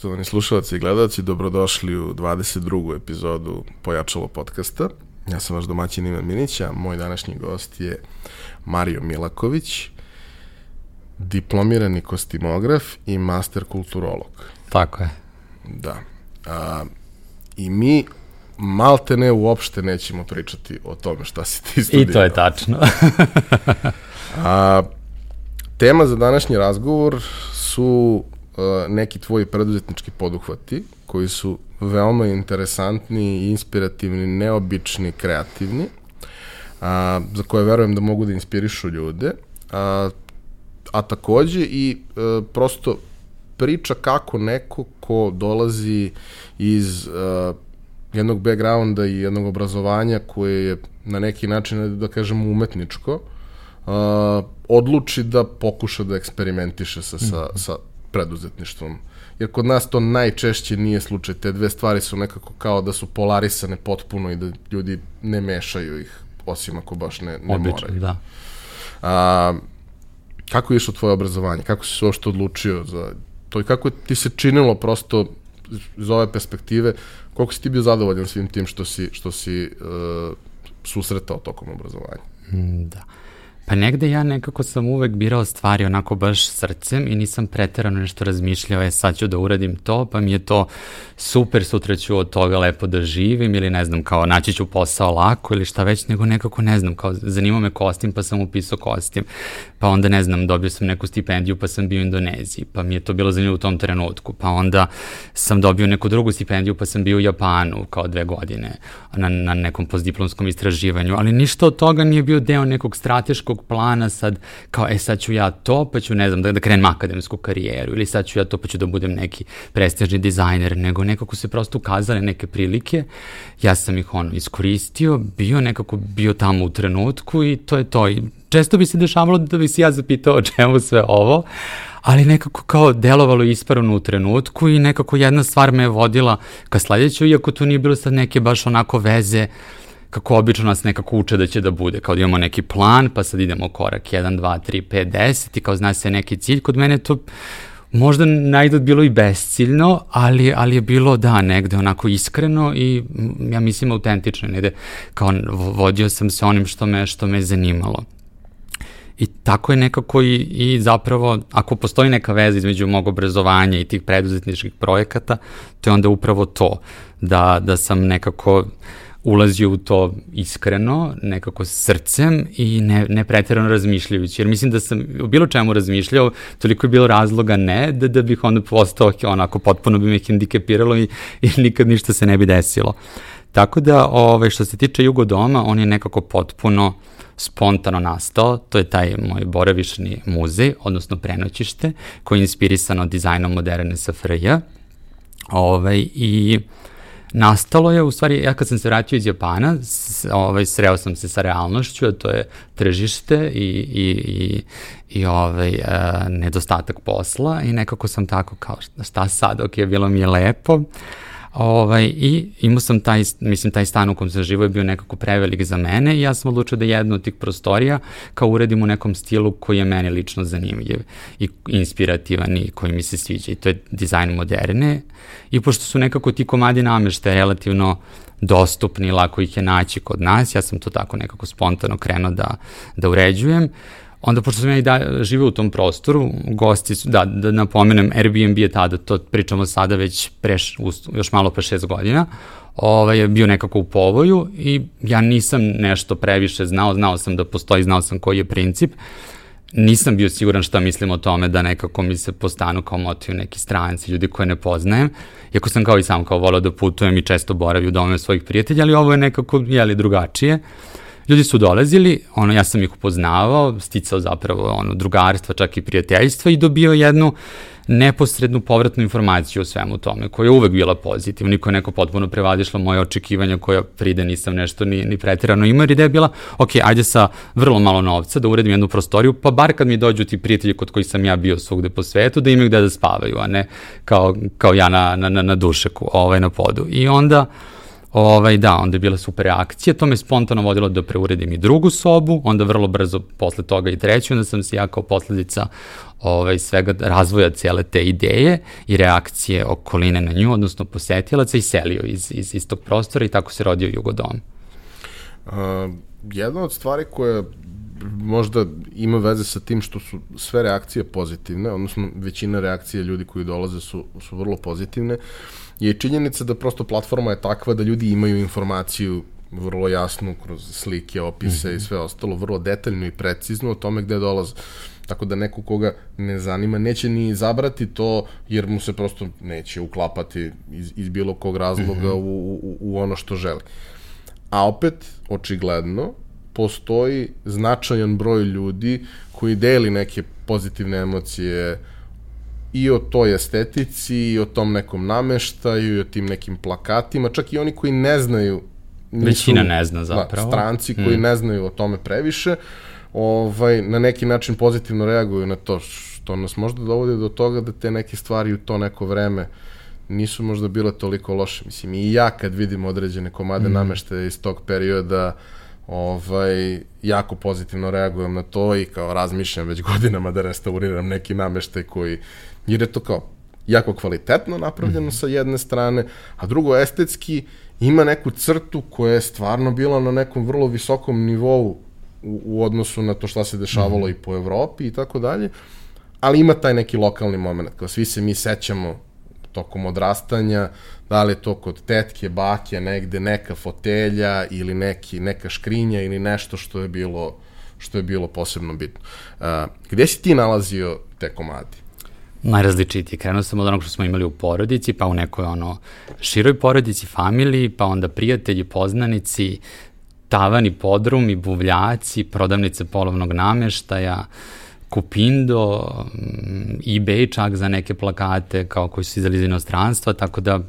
Poštovani slušalci i gledalci, dobrodošli u 22. epizodu Pojačalo podcasta. Ja sam vaš domaćin Ivan Minića, moj današnji gost je Mario Milaković, diplomirani kostimograf i master kulturolog. Tako je. Da. A, I mi malte ne uopšte nećemo pričati o tome šta si ti studirao. I to je tačno. A, tema za današnji razgovor su neki tvoji preduzetnički poduhvati koji su veoma interesantni, inspirativni, neobični, kreativni, a, za koje verujem da mogu da inspirišu ljude, a, a takođe i a, e, prosto priča kako neko ko dolazi iz a, jednog backgrounda i jednog obrazovanja koje je na neki način, da kažemo, umetničko, a, odluči da pokuša da eksperimentiše sa, sa, sa preduzetništvom. Jer kod nas to najčešće nije slučaj. Te dve stvari su nekako kao da su polarisane potpuno i da ljudi ne mešaju ih, osim ako baš ne, ne Obično, moraju. da. A, kako je išlo tvoje obrazovanje? Kako si se uopšte odlučio za to i kako ti se činilo prosto iz ove perspektive, koliko si ti bio zadovoljan svim tim što si, što si uh, susretao tokom obrazovanja? Mm, da. Pa negde ja nekako sam uvek birao stvari onako baš srcem i nisam preterano nešto razmišljao, e sad ću da uradim to, pa mi je to super, sutra ću od toga lepo da živim ili ne znam, kao naći ću posao lako ili šta već, nego nekako ne znam, kao zanima me kostim pa sam upisao kostim, pa onda ne znam, dobio sam neku stipendiju pa sam bio u Indoneziji, pa mi je to bilo zanimljivo u tom trenutku, pa onda sam dobio neku drugu stipendiju pa sam bio u Japanu kao dve godine na, na nekom postdiplomskom istraživanju, ali ništa od toga nije bio deo nekog strateškog nekog plana sad, kao, e, sad ću ja to, pa ću, ne znam, da, da krenem akademsku karijeru, ili sad ću ja to, pa ću da budem neki prestižni dizajner, nego nekako se prosto ukazale neke prilike, ja sam ih ono iskoristio, bio nekako, bio tamo u trenutku i to je to. I često bi se dešavalo da bi se ja zapitao o čemu sve ovo, ali nekako kao delovalo ispravno u trenutku i nekako jedna stvar me je vodila ka sledećoj, iako to nije bilo sad neke baš onako veze kako obično nas nekako uče da će da bude, kao da imamo neki plan, pa sad idemo korak 1, 2, 3, 5, 10 i kao zna se neki cilj, kod mene to možda najdod bilo i besciljno, ali, ali je bilo da negde onako iskreno i ja mislim autentično, negde kao vodio sam se onim što me, što me zanimalo. I tako je nekako i, i zapravo, ako postoji neka veza između mog obrazovanja i tih preduzetničkih projekata, to je onda upravo to, da, da sam nekako uh, ulazio u to iskreno, nekako srcem i ne, ne pretjerano razmišljajući. Jer mislim da sam u bilo čemu razmišljao, toliko je bilo razloga ne, da, da bih onda postao onako potpuno bi me hendikepiralo i, i nikad ništa se ne bi desilo. Tako da, ove, što se tiče Jugo doma, on je nekako potpuno spontano nastao, to je taj moj boravišni muzej, odnosno prenoćište, koji je inspirisano dizajnom moderne SFRJ. Ove, I nastalo je, u stvari, ja kad sam se vratio iz Japana, s, ovaj, sreo sam se sa realnošću, a to je tržište i, i, i, i ovaj, e, nedostatak posla i nekako sam tako kao šta sad, ok, bilo mi je lepo, Ovaj, I imao sam taj, mislim, taj stan u kom sam živo je bio nekako prevelik za mene i ja sam odlučio da jednu od tih prostorija kao uredim u nekom stilu koji je meni lično zanimljiv i inspirativan i koji mi se sviđa i to je dizajn moderne i pošto su nekako ti komadi namešte relativno dostupni, lako ih je naći kod nas, ja sam to tako nekako spontano krenuo da, da uređujem. Onda, pošto sam ja i da, živeo u tom prostoru, gosti su, da, da napomenem, Airbnb je tada, to pričamo sada već pre, još malo pre šest godina, ovaj, je bio nekako u povoju i ja nisam nešto previše znao, znao sam da postoji, znao sam koji je princip, nisam bio siguran šta mislim o tome da nekako mi se po stanu kao motiv neki stranci, ljudi koje ne poznajem, iako sam kao i sam kao volao da putujem i često boravim u domove svojih prijatelja, ali ovo je nekako, jeli, drugačije. Uh, Ljudi su dolazili, ono, ja sam ih upoznavao, sticao zapravo ono, drugarstva, čak i prijateljstva i dobio jednu neposrednu povratnu informaciju o svemu tome, koja je uvek bila pozitivna, niko je neko potpuno prevadišlo moje očekivanja koja pride nisam nešto ni, ni pretirano imao, jer ideja je bila, ok, ajde sa vrlo malo novca da uredim jednu prostoriju, pa bar kad mi dođu ti prijatelji kod kojih sam ja bio svugde po svetu, da imaju gde da spavaju, a ne kao, kao ja na, na, na dušeku, ovaj, na podu. I onda, Ovaj, da, onda je bila super reakcija, to me spontano vodilo da preuredim i drugu sobu, onda vrlo brzo posle toga i treću, onda sam se ja kao posledica ovaj, svega razvoja cijele te ideje i reakcije okoline na nju, odnosno posetilaca i selio iz, iz, iz tog prostora i tako se rodio Jugodom. Uh, jedna od stvari koja možda ima veze sa tim što su sve reakcije pozitivne, odnosno većina reakcije ljudi koji dolaze su, su vrlo pozitivne, je činjenica da prosto platforma je takva da ljudi imaju informaciju vrlo jasnu kroz slike, opise mm -hmm. i mhm. sve ostalo, vrlo detaljno i precizno o tome gde dolaze. Tako da neko koga ne zanima neće ni zabrati to jer mu se prosto neće uklapati iz, iz bilo kog razloga mm -hmm. u, u, u ono što želi. A opet, očigledno, postoji značajan broj ljudi koji deli neke pozitivne emocije i o toj estetici, i o tom nekom nameštaju, i o tim nekim plakatima, čak i oni koji ne znaju nisu, Većina ne zna da, zapravo. Da, stranci koji mm. ne znaju o tome previše, ovaj, na neki način pozitivno reaguju na to, što nas možda dovodi do toga da te neke stvari u to neko vreme nisu možda bile toliko loše. Mislim, i ja kad vidim određene komade mm. nameštaja iz tog perioda, ovaj, jako pozitivno reagujem na to i kao razmišljam već godinama da restauriram neki nameštaj koji, jer je to kao jako kvalitetno napravljeno mm. sa jedne strane, a drugo estetski ima neku crtu koja je stvarno bila na nekom vrlo visokom nivou u, u odnosu na to šta se dešavalo mm. i po Evropi i tako dalje, ali ima taj neki lokalni moment, kao svi se mi sećamo tokom odrastanja, da li je to kod tetke, bake, negde neka fotelja ili neki, neka škrinja ili nešto što je bilo što je bilo posebno bitno. Uh, gde si ti nalazio te komadi? Najrazličitiji. Krenuo sam od onog što smo imali u porodici, pa u nekoj ono široj porodici, familiji, pa onda prijatelji, poznanici, tavani, podrumi, buvljaci, prodavnice polovnog nameštaja, Kupindo, eBay čak za neke plakate kao koji su izali iz inostranstva, tako da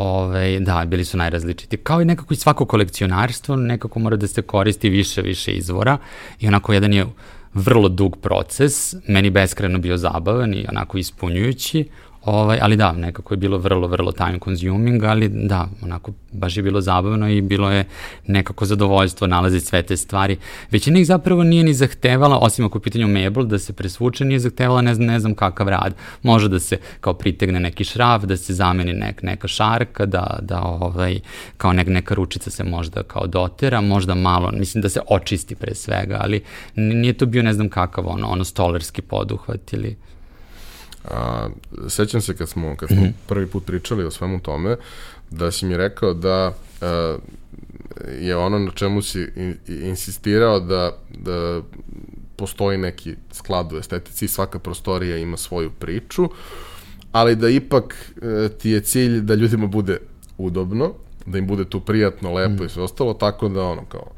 Ove, da, bili su najrazličiti. Kao i nekako i svako kolekcionarstvo, nekako mora da se koristi više, više izvora i onako jedan je vrlo dug proces, meni beskreno bio zabavan i onako ispunjujući, Ovaj, ali da, nekako je bilo vrlo, vrlo time consuming, ali da, onako, baš je bilo zabavno i bilo je nekako zadovoljstvo nalaziti sve te stvari. Većina ih zapravo nije ni zahtevala, osim ako je pitanju mebel, da se presvuče, nije zahtevala ne znam, ne znam kakav rad. Može da se kao pritegne neki šraf, da se zameni nek, neka šarka, da, da ovaj, kao nek, neka ručica se možda kao dotera, možda malo, mislim da se očisti pre svega, ali nije to bio ne znam kakav ono, ono stolarski poduhvat ili A, sećam se kad smo, kad smo mm -hmm. prvi put pričali o svemu tome, da si mi rekao da a, je ono na čemu si insistirao da, da postoji neki sklad u estetici svaka prostorija ima svoju priču, ali da ipak e, ti je cilj da ljudima bude udobno, da im bude tu prijatno, lepo mm. i sve ostalo, tako da ono kao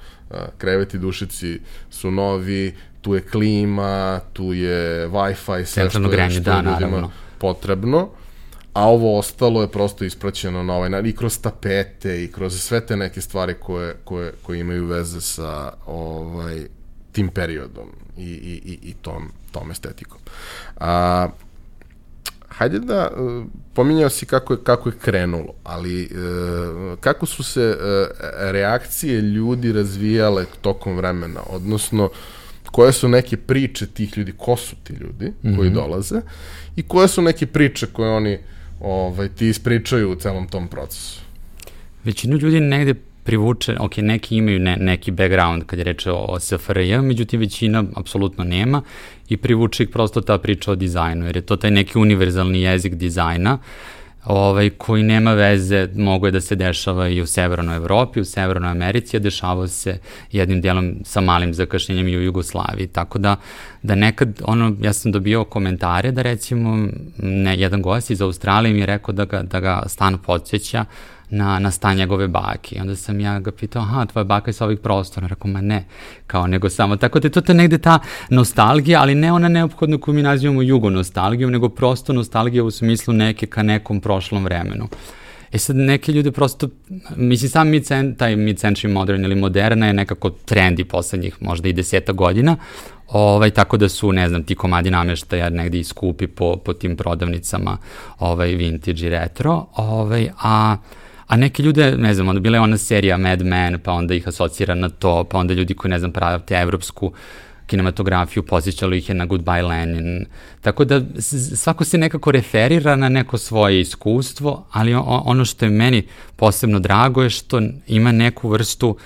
kreveti dušici su novi, tu je klima, tu je Wi-Fi, sve što, granje, što da, je ljudima naravno. potrebno, a ovo ostalo je prosto ispraćeno na ovaj i kroz tapete i kroz sve te neke stvari koje, koje, koje imaju veze sa ovaj, tim periodom i, i, i, i tom, tom estetikom. A, hajde da, e, pominjao si kako je, kako je krenulo, ali e, kako su se e, reakcije ljudi razvijale tokom vremena, odnosno koje su neke priče tih ljudi, ko su ti ljudi mm -hmm. koji dolaze i koje su neke priče koje oni ovaj, ti ispričaju u celom tom procesu? Većinu ljudi negde privuče, ok, neki imaju ne, neki background kad je reče o, o SFRJ, međutim većina apsolutno nema i privuče ih prosto ta priča o dizajnu, jer je to taj neki univerzalni jezik dizajna, ovaj, koji nema veze, mogo je da se dešava i u Severnoj Evropi, u Severnoj Americi, a dešavao se jednim delom sa malim zakašnjenjem i u Jugoslaviji, tako da, da nekad, ono, ja sam dobio komentare da recimo, ne, jedan gost iz Australije mi je rekao da ga, da ga stan podsjeća na, na stan njegove bake. I onda sam ja ga pitao, aha, tvoja baka je sa ovih prostora. Rekao, ma ne, kao nego samo. Tako da je to ta negde ta nostalgija, ali ne ona neophodno koju mi nazivamo jugo nostalgijom, nego prosto nostalgija u smislu neke ka nekom prošlom vremenu. E sad, neke ljude prosto, mislim, sam mid taj mid-century modern ili moderna je nekako trendi poslednjih možda i deseta godina, ovaj, tako da su, ne znam, ti komadi nameštaja negde i skupi po, po tim prodavnicama ovaj, vintage i retro, ovaj, a A neke ljude, ne znam, onda bila je ona serija Mad Men, pa onda ih asocira na to, pa onda ljudi koji, ne znam, pravate evropsku kinematografiju, posjećalo ih je na Goodbye Lenin. Tako da svako se nekako referira na neko svoje iskustvo, ali ono što je meni posebno drago je što ima neku vrstu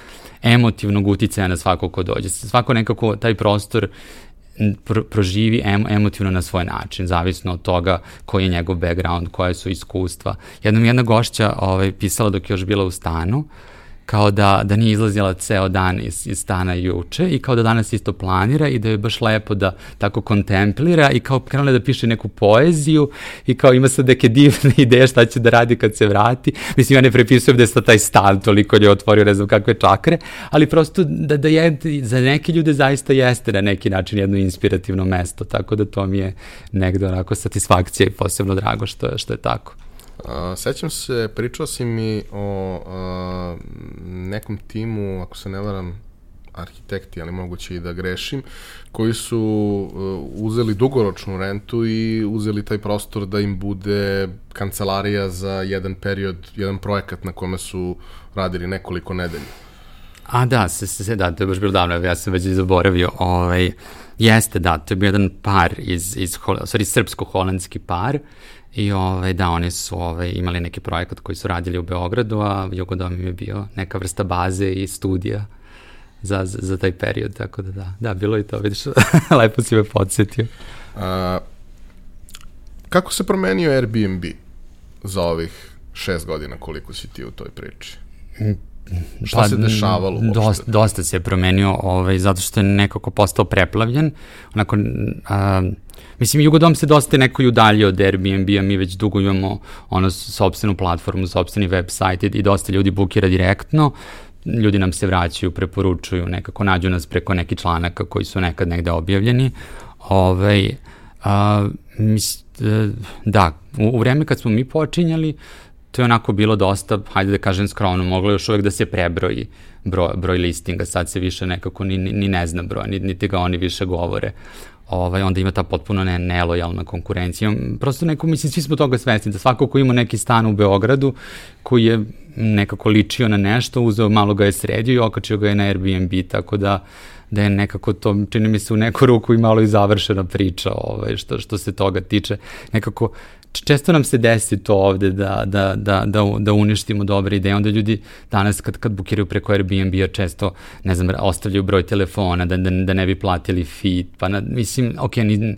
emotivnog uticaja na svako ko dođe. Svako nekako taj prostor pro, proživi em, emotivno na svoj način, zavisno od toga koji je njegov background, koje su iskustva. Jednom jedna gošća ovaj, pisala dok je još bila u stanu, uh, kao da, da nije izlazila ceo dan iz, iz stana juče i kao da danas isto planira i da je baš lepo da tako kontemplira i kao krenula da piše neku poeziju i kao ima sad neke divne ideje šta će da radi kad se vrati. Mislim, ja ne prepisujem da je sad taj stan toliko je otvorio, ne znam kakve čakre, ali prosto da, da je, za neke ljude zaista jeste na neki način jedno inspirativno mesto, tako da to mi je negde onako satisfakcija i posebno drago što, što je tako. A, sećam se, pričao si mi o a, nekom timu, ako se ne varam, arhitekti, ali moguće i da grešim, koji su uh, uzeli dugoročnu rentu i uzeli taj prostor da im bude kancelarija za jedan period, jedan projekat na kome su radili nekoliko nedelja. A da, se, se, da, to je baš bilo davno, ja sam već zaboravio. Ovaj, jeste, da, to je bio jedan par iz, iz, sorry, srpsko-holandski par I ovaj, da, oni su ovaj, imali neki projekat koji su radili u Beogradu, a Jugodom im je bio neka vrsta baze i studija za, za, za taj period, tako da da, da, bilo je to, vidiš, lepo si me podsjetio. A, kako se promenio Airbnb za ovih šest godina koliko si ti u toj priči? Šta pa, se dešavalo uopšte? Dosta, dosta se je promenio, ovaj, zato što je nekako postao preplavljen. Onako, a, Mislim, Jugodom se dosta neko i udalje od Airbnb-a, mi već dugo imamo ono sobstvenu platformu, sobstveni website i dosta ljudi bukira direktno, ljudi nam se vraćaju, preporučuju, nekako nađu nas preko nekih članaka koji su nekad negde objavljeni. Ovaj, a, mis, e, da, u, u vreme kad smo mi počinjali, to je onako bilo dosta, hajde da kažem skromno, moglo još uvek da se prebroji broj, broj listinga, sad se više nekako ni, ni ne zna broj, niti ga oni više govore. Ovaj, onda ima ta potpuno ne, nelojalna konkurencija. Prosto neko, mislim, svi smo toga svesni, da svako ko ima neki stan u Beogradu, koji je nekako ličio na nešto, uzeo, malo ga je sredio i okačio ga je na Airbnb, tako da da je nekako to, čini mi se u neku ruku i malo i završena priča ovaj, što, što se toga tiče. Nekako često nam se desi to ovde da, da, da, da, da uništimo dobre ideje, onda ljudi danas kad, kad bukiraju preko Airbnb-a često, ne znam, ostavljaju broj telefona da, da, da ne bi platili fee, pa na, mislim, ok, ni,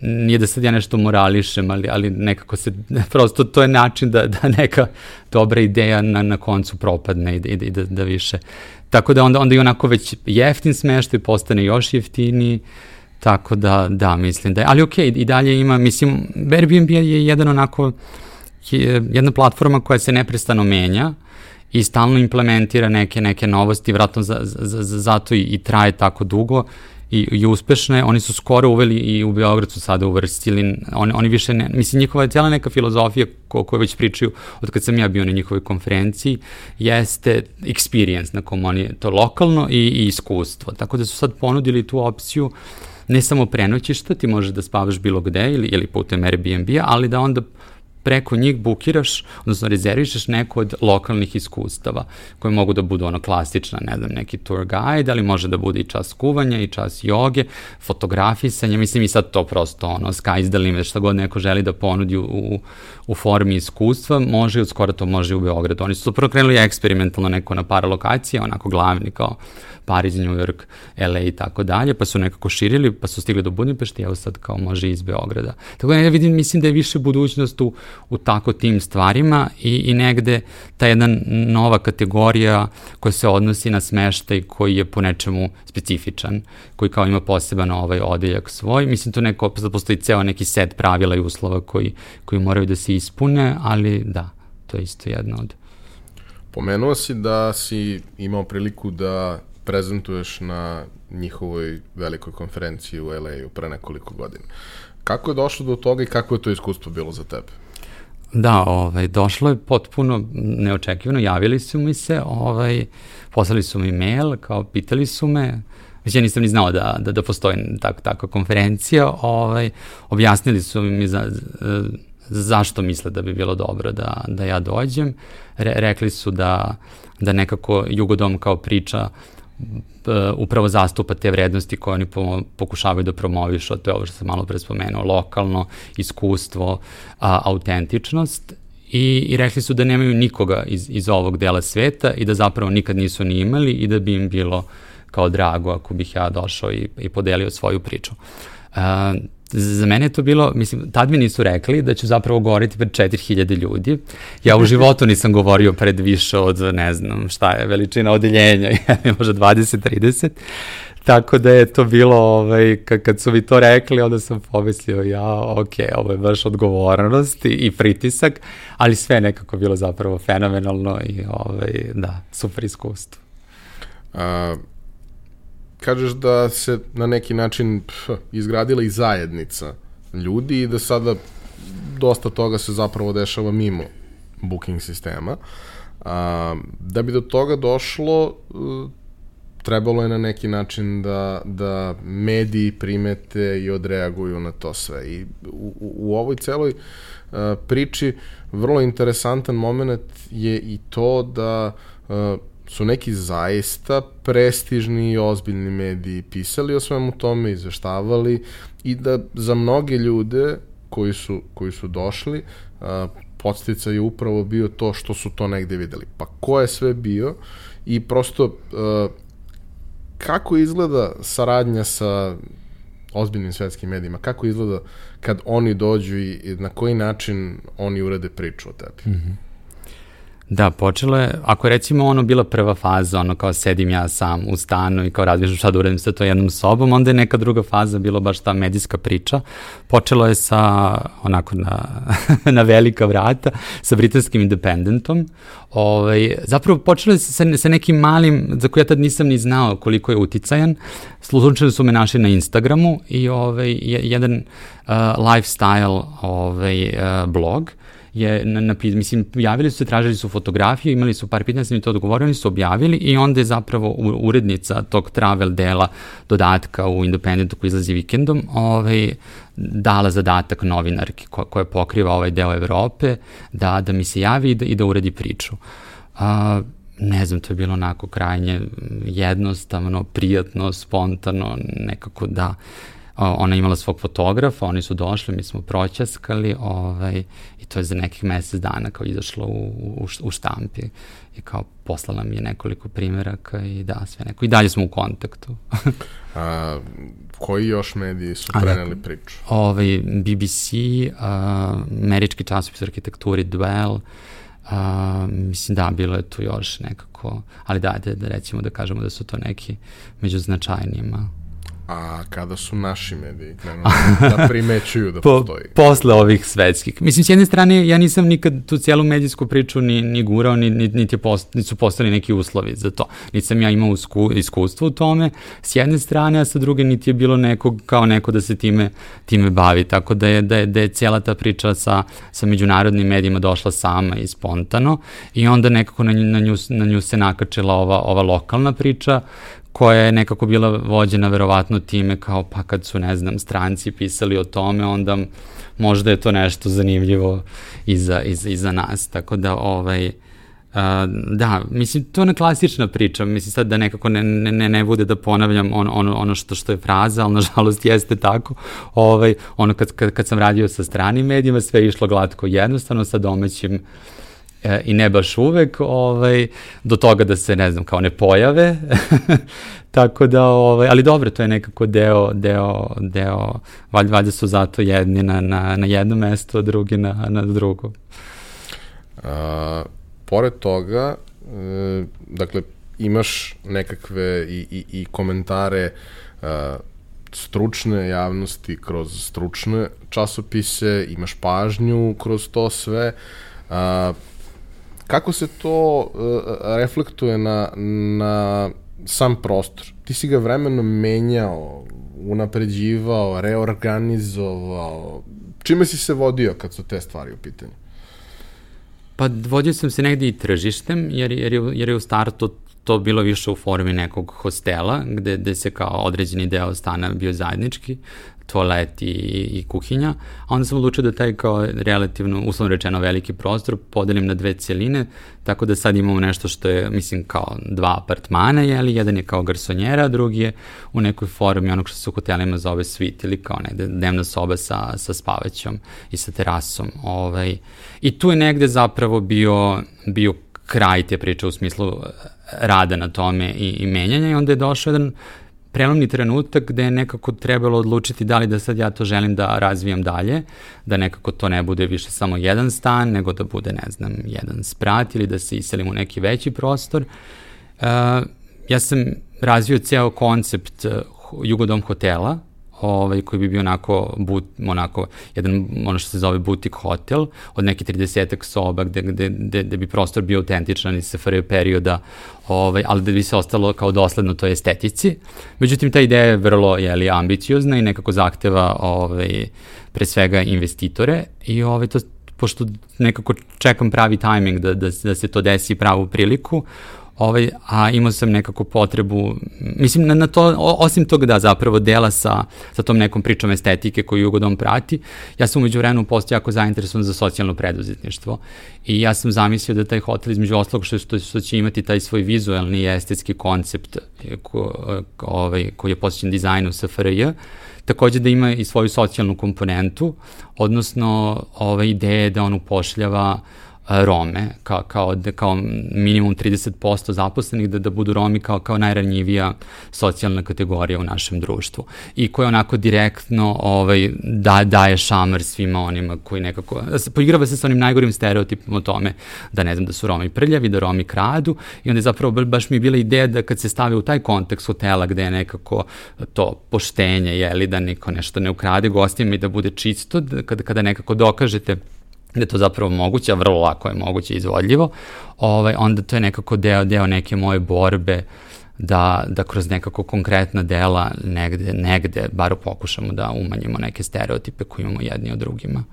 nije da sad ja nešto morališem, ali, ali nekako se, prosto to je način da, da neka dobra ideja na, na koncu propadne i, i, i da, da više. Tako da onda, onda i onako već jeftin smeštaj postane još jeftiniji, Tako da, da, mislim da je, ali okej, okay, i dalje ima, mislim, Airbnb je jedan onako, je jedna platforma koja se neprestano menja i stalno implementira neke, neke novosti, vratno za, za, za, zato i, i traje tako dugo i, i uspešne. Oni su skoro uveli i u Beograd su sada uvrstili, oni, oni više ne, mislim, njihova je cijela neka filozofija ko, koju već pričaju od kad sam ja bio na njihovoj konferenciji, jeste experience na kom oni, to lokalno i, i iskustvo. Tako da su sad ponudili tu opciju ne samo prenoćišta, ti možeš da spavaš bilo gde ili, ili putem Airbnb-a, ali da onda preko njih bukiraš, odnosno rezervišeš neko od lokalnih iskustava, koje mogu da budu ono klasična, ne znam, neki tour guide, ali može da bude i čas kuvanja i čas joge, fotografisanja, mislim i sad to prosto ono, sky's the limit, šta god neko želi da ponudi u, u, formi iskustva, može i skoro to može i u Beogradu. Oni su prvo krenuli eksperimentalno neko na para lokacije, onako glavni kao Pariz, New York, LA i tako dalje, pa su nekako širili, pa su stigli do Budimpešta i evo sad kao može iz Beograda. Tako da ja vidim, mislim da je više budućnost u, u tako tim stvarima i, i negde ta jedna nova kategorija koja se odnosi na smeštaj koji je po nečemu specifičan, koji kao ima poseban ovaj odeljak svoj. Mislim, to neko, postoji ceo neki set pravila i uslova koji, koji moraju da se ispune, ali da, to je isto jedno od Pomenuo si da si imao priliku da prezentuješ na njihovoj velikoj konferenciji u LA-u pre nekoliko godina. Kako je došlo do toga i kako je to iskustvo bilo za tebe? Da, ovaj, došlo je potpuno neočekivano, javili su mi se, ovaj, poslali su mi mail, kao pitali su me, Već ja nisam ni znao da, da, da postoji tak, takva konferencija, ovaj, objasnili su mi za, zašto misle da bi bilo dobro da, da ja dođem. Re, rekli su da, da nekako Jugodom kao priča upravo zastupa te vrednosti koje oni po, pokušavaju da promovišu, a to je ovo što sam malo pre spomenuo, lokalno, iskustvo, a, autentičnost i, i rekli su da nemaju nikoga iz, iz ovog dela sveta i da zapravo nikad nisu ni imali i da bi im bilo kao drago ako bih ja došao i, i podelio svoju priču. Uh, za mene je to bilo, mislim, tad mi nisu rekli da ću zapravo govoriti pred 4000 ljudi. Ja u životu nisam govorio pred više od, ne znam, šta je, veličina odeljenja, možda 20-30. Tako da je to bilo, ovaj, kad su mi to rekli, onda sam pomislio, ja, ok, ovo je baš odgovornost i, i pritisak, ali sve nekako bilo zapravo fenomenalno i, ovaj, da, super iskustvo. A, kažeš da se na neki način pf, izgradila i zajednica ljudi i da sada dosta toga se zapravo dešava mimo booking sistema. A, da bi do toga došlo, trebalo je na neki način da, da mediji primete i odreaguju na to sve. I u, u ovoj celoj uh, priči vrlo interesantan moment je i to da uh, su neki zaista prestižni i ozbiljni mediji pisali o svemu tome, izveštavali i da za mnoge ljude koji su, koji su došli, podstica je upravo bio to što su to negde videli. Pa ko je sve bio i prosto kako izgleda saradnja sa ozbiljnim svetskim medijima? Kako izgleda kad oni dođu i na koji način oni urade priču o tebi? Mm -hmm. Da, počelo je, ako je recimo ono bila prva faza, ono kao sedim ja sam u stanu i kao razmišljam šta da uradim sa to jednom sobom, onda je neka druga faza bilo baš ta medijska priča. Počelo je sa, onako na, na velika vrata, sa britanskim independentom. Ovaj, zapravo počelo je sa, sa nekim malim, za koje ja tad nisam ni znao koliko je uticajan. Slučajno su me našli na Instagramu i ovaj, jedan uh, lifestyle ovaj, uh, blog je, na, na, mislim, javili su se, tražili su fotografije, imali su par pitanja, sam mi to odgovorio, oni su objavili i onda je zapravo urednica tog travel dela dodatka u Independentu koji izlazi vikendom, ovaj, dala zadatak novinarki ko, koja pokriva ovaj deo Evrope da, da mi se javi i da, i da uredi priču. A, ne znam, to je bilo onako krajnje jednostavno, prijatno, spontano, nekako da ona imala svog fotografa, oni su došli, mi smo proćaskali ovaj, i to je za nekih mesec dana kao izašlo u, u, u štampi i kao poslala mi je nekoliko primjeraka i da, sve neko. I dalje smo u kontaktu. a, koji još mediji su preneli a, priču? Ovaj, BBC, a, američki časopis arhitekturi Dwell, a, mislim da, bilo je tu još nekako, ali da, da, da recimo da kažemo da su to neki među značajnijima. A kada su naši mediji krenuli da primećuju da po, postoji? Posle ovih svetskih. Mislim, s jedne strane, ja nisam nikad tu cijelu medijsku priču ni, ni gurao, ni, ni, niti, post, niti su postali neki uslovi za to. Niti sam ja imao usku, iskustvo u tome, s jedne strane, a sa druge niti je bilo nekog kao neko da se time, time bavi. Tako da je, da je, da je cijela ta priča sa, sa međunarodnim medijima došla sama i spontano i onda nekako na, na, nju, na nju se nakačila ova, ova lokalna priča koja je nekako bila vođena verovatno time kao pa kad su, ne znam, stranci pisali o tome, onda možda je to nešto zanimljivo i za, i za, i za nas. Tako da, ovaj, da, mislim, to je ona klasična priča, mislim sad da nekako ne, ne, ne bude da ponavljam ono, ono, ono što, što je fraza, ali nažalost jeste tako, ovaj, ono kad, kad, kad sam radio sa stranim medijima, sve je išlo glatko jednostavno, sa domaćim uh, e, i ne baš uvek, ovaj, do toga da se, ne znam, kao ne pojave, tako da, ovaj, ali dobro, to je nekako deo, deo, deo, valjda, valjda su zato jedni na, na, na jedno mesto, a drugi na, na drugo. A, pored toga, e, dakle, imaš nekakve i, i, i komentare a, stručne javnosti kroz stručne časopise, imaš pažnju kroz to sve. A, Kako se to uh, reflektuje na, na sam prostor? Ti si ga vremenom menjao, unapređivao, reorganizovao. Čime si se vodio kad su te stvari u pitanju? Pa vodio sam se negde i tržištem, jer, jer, je, jer je u startu to bilo više u formi nekog hostela, gde, gde se kao određeni deo stana bio zajednički, toalet i, i kuhinja, a onda sam odlučio da taj kao relativno, uslovno rečeno, veliki prostor podelim na dve cijeline, tako da sad imamo nešto što je, mislim, kao dva apartmana, jeli, jedan je kao garsonjera, drugi je u nekoj formi onog što se u hotelima zove svit ili kao negde dnevna soba sa, sa spavaćom i sa terasom. Ovaj. I tu je negde zapravo bio, bio kraj te priče u smislu rada na tome i, i menjanja i onda je došao jedan prelomni trenutak gde je nekako trebalo odlučiti da li da sad ja to želim da razvijam dalje, da nekako to ne bude više samo jedan stan, nego da bude, ne znam, jedan sprat ili da se iselim u neki veći prostor. Uh, ja sam razvio ceo koncept uh, Jugodom hotela, ovaj, koji bi bio onako, but, onako jedan, ono što se zove butik hotel, od neke 30 soba gde, gde, gde, gde bi prostor bio autentičan iz SFRJ perioda, ovaj, ali da bi se ostalo kao dosledno toj estetici. Međutim, ta ideja je vrlo jeli, ambiciozna i nekako zahteva ovaj, pre svega investitore i ovaj, to pošto nekako čekam pravi tajming da, da, da se to desi pravu priliku, ovaj, a imao sam nekako potrebu, mislim na, na to, osim toga da zapravo dela sa, sa tom nekom pričom estetike koju Jugodom prati, ja sam umeđu vremenu postao jako zainteresovan za socijalno preduzetništvo i ja sam zamislio da taj hotel između oslog što, što, što će imati taj svoj vizualni i estetski koncept ko, ko, ovaj, koji je posvećen dizajnu SFRJ, takođe da ima i svoju socijalnu komponentu, odnosno ove ideje da on upošljava uh, Rome, kao, kao, da, kao minimum 30% zaposlenih, da, da budu Romi kao, kao najranjivija socijalna kategorija u našem društvu. I koja onako direktno ovaj, da, daje šamar svima onima koji nekako, poigrava se sa onim najgorim stereotipom o tome da ne znam da su Romi prljavi, da Romi kradu. I onda je zapravo baš mi je bila ideja da kad se stave u taj kontekst hotela gde je nekako to poštenje, jeli, da niko nešto ne ukrade gostima i da bude čisto, da, kada, kada nekako dokažete da je to zapravo moguće, a vrlo lako je moguće izvodljivo, ovaj, onda to je nekako deo, deo neke moje borbe da, da kroz nekako konkretna dela negde, negde bar pokušamo da umanjimo neke stereotipe koje imamo jedni od drugima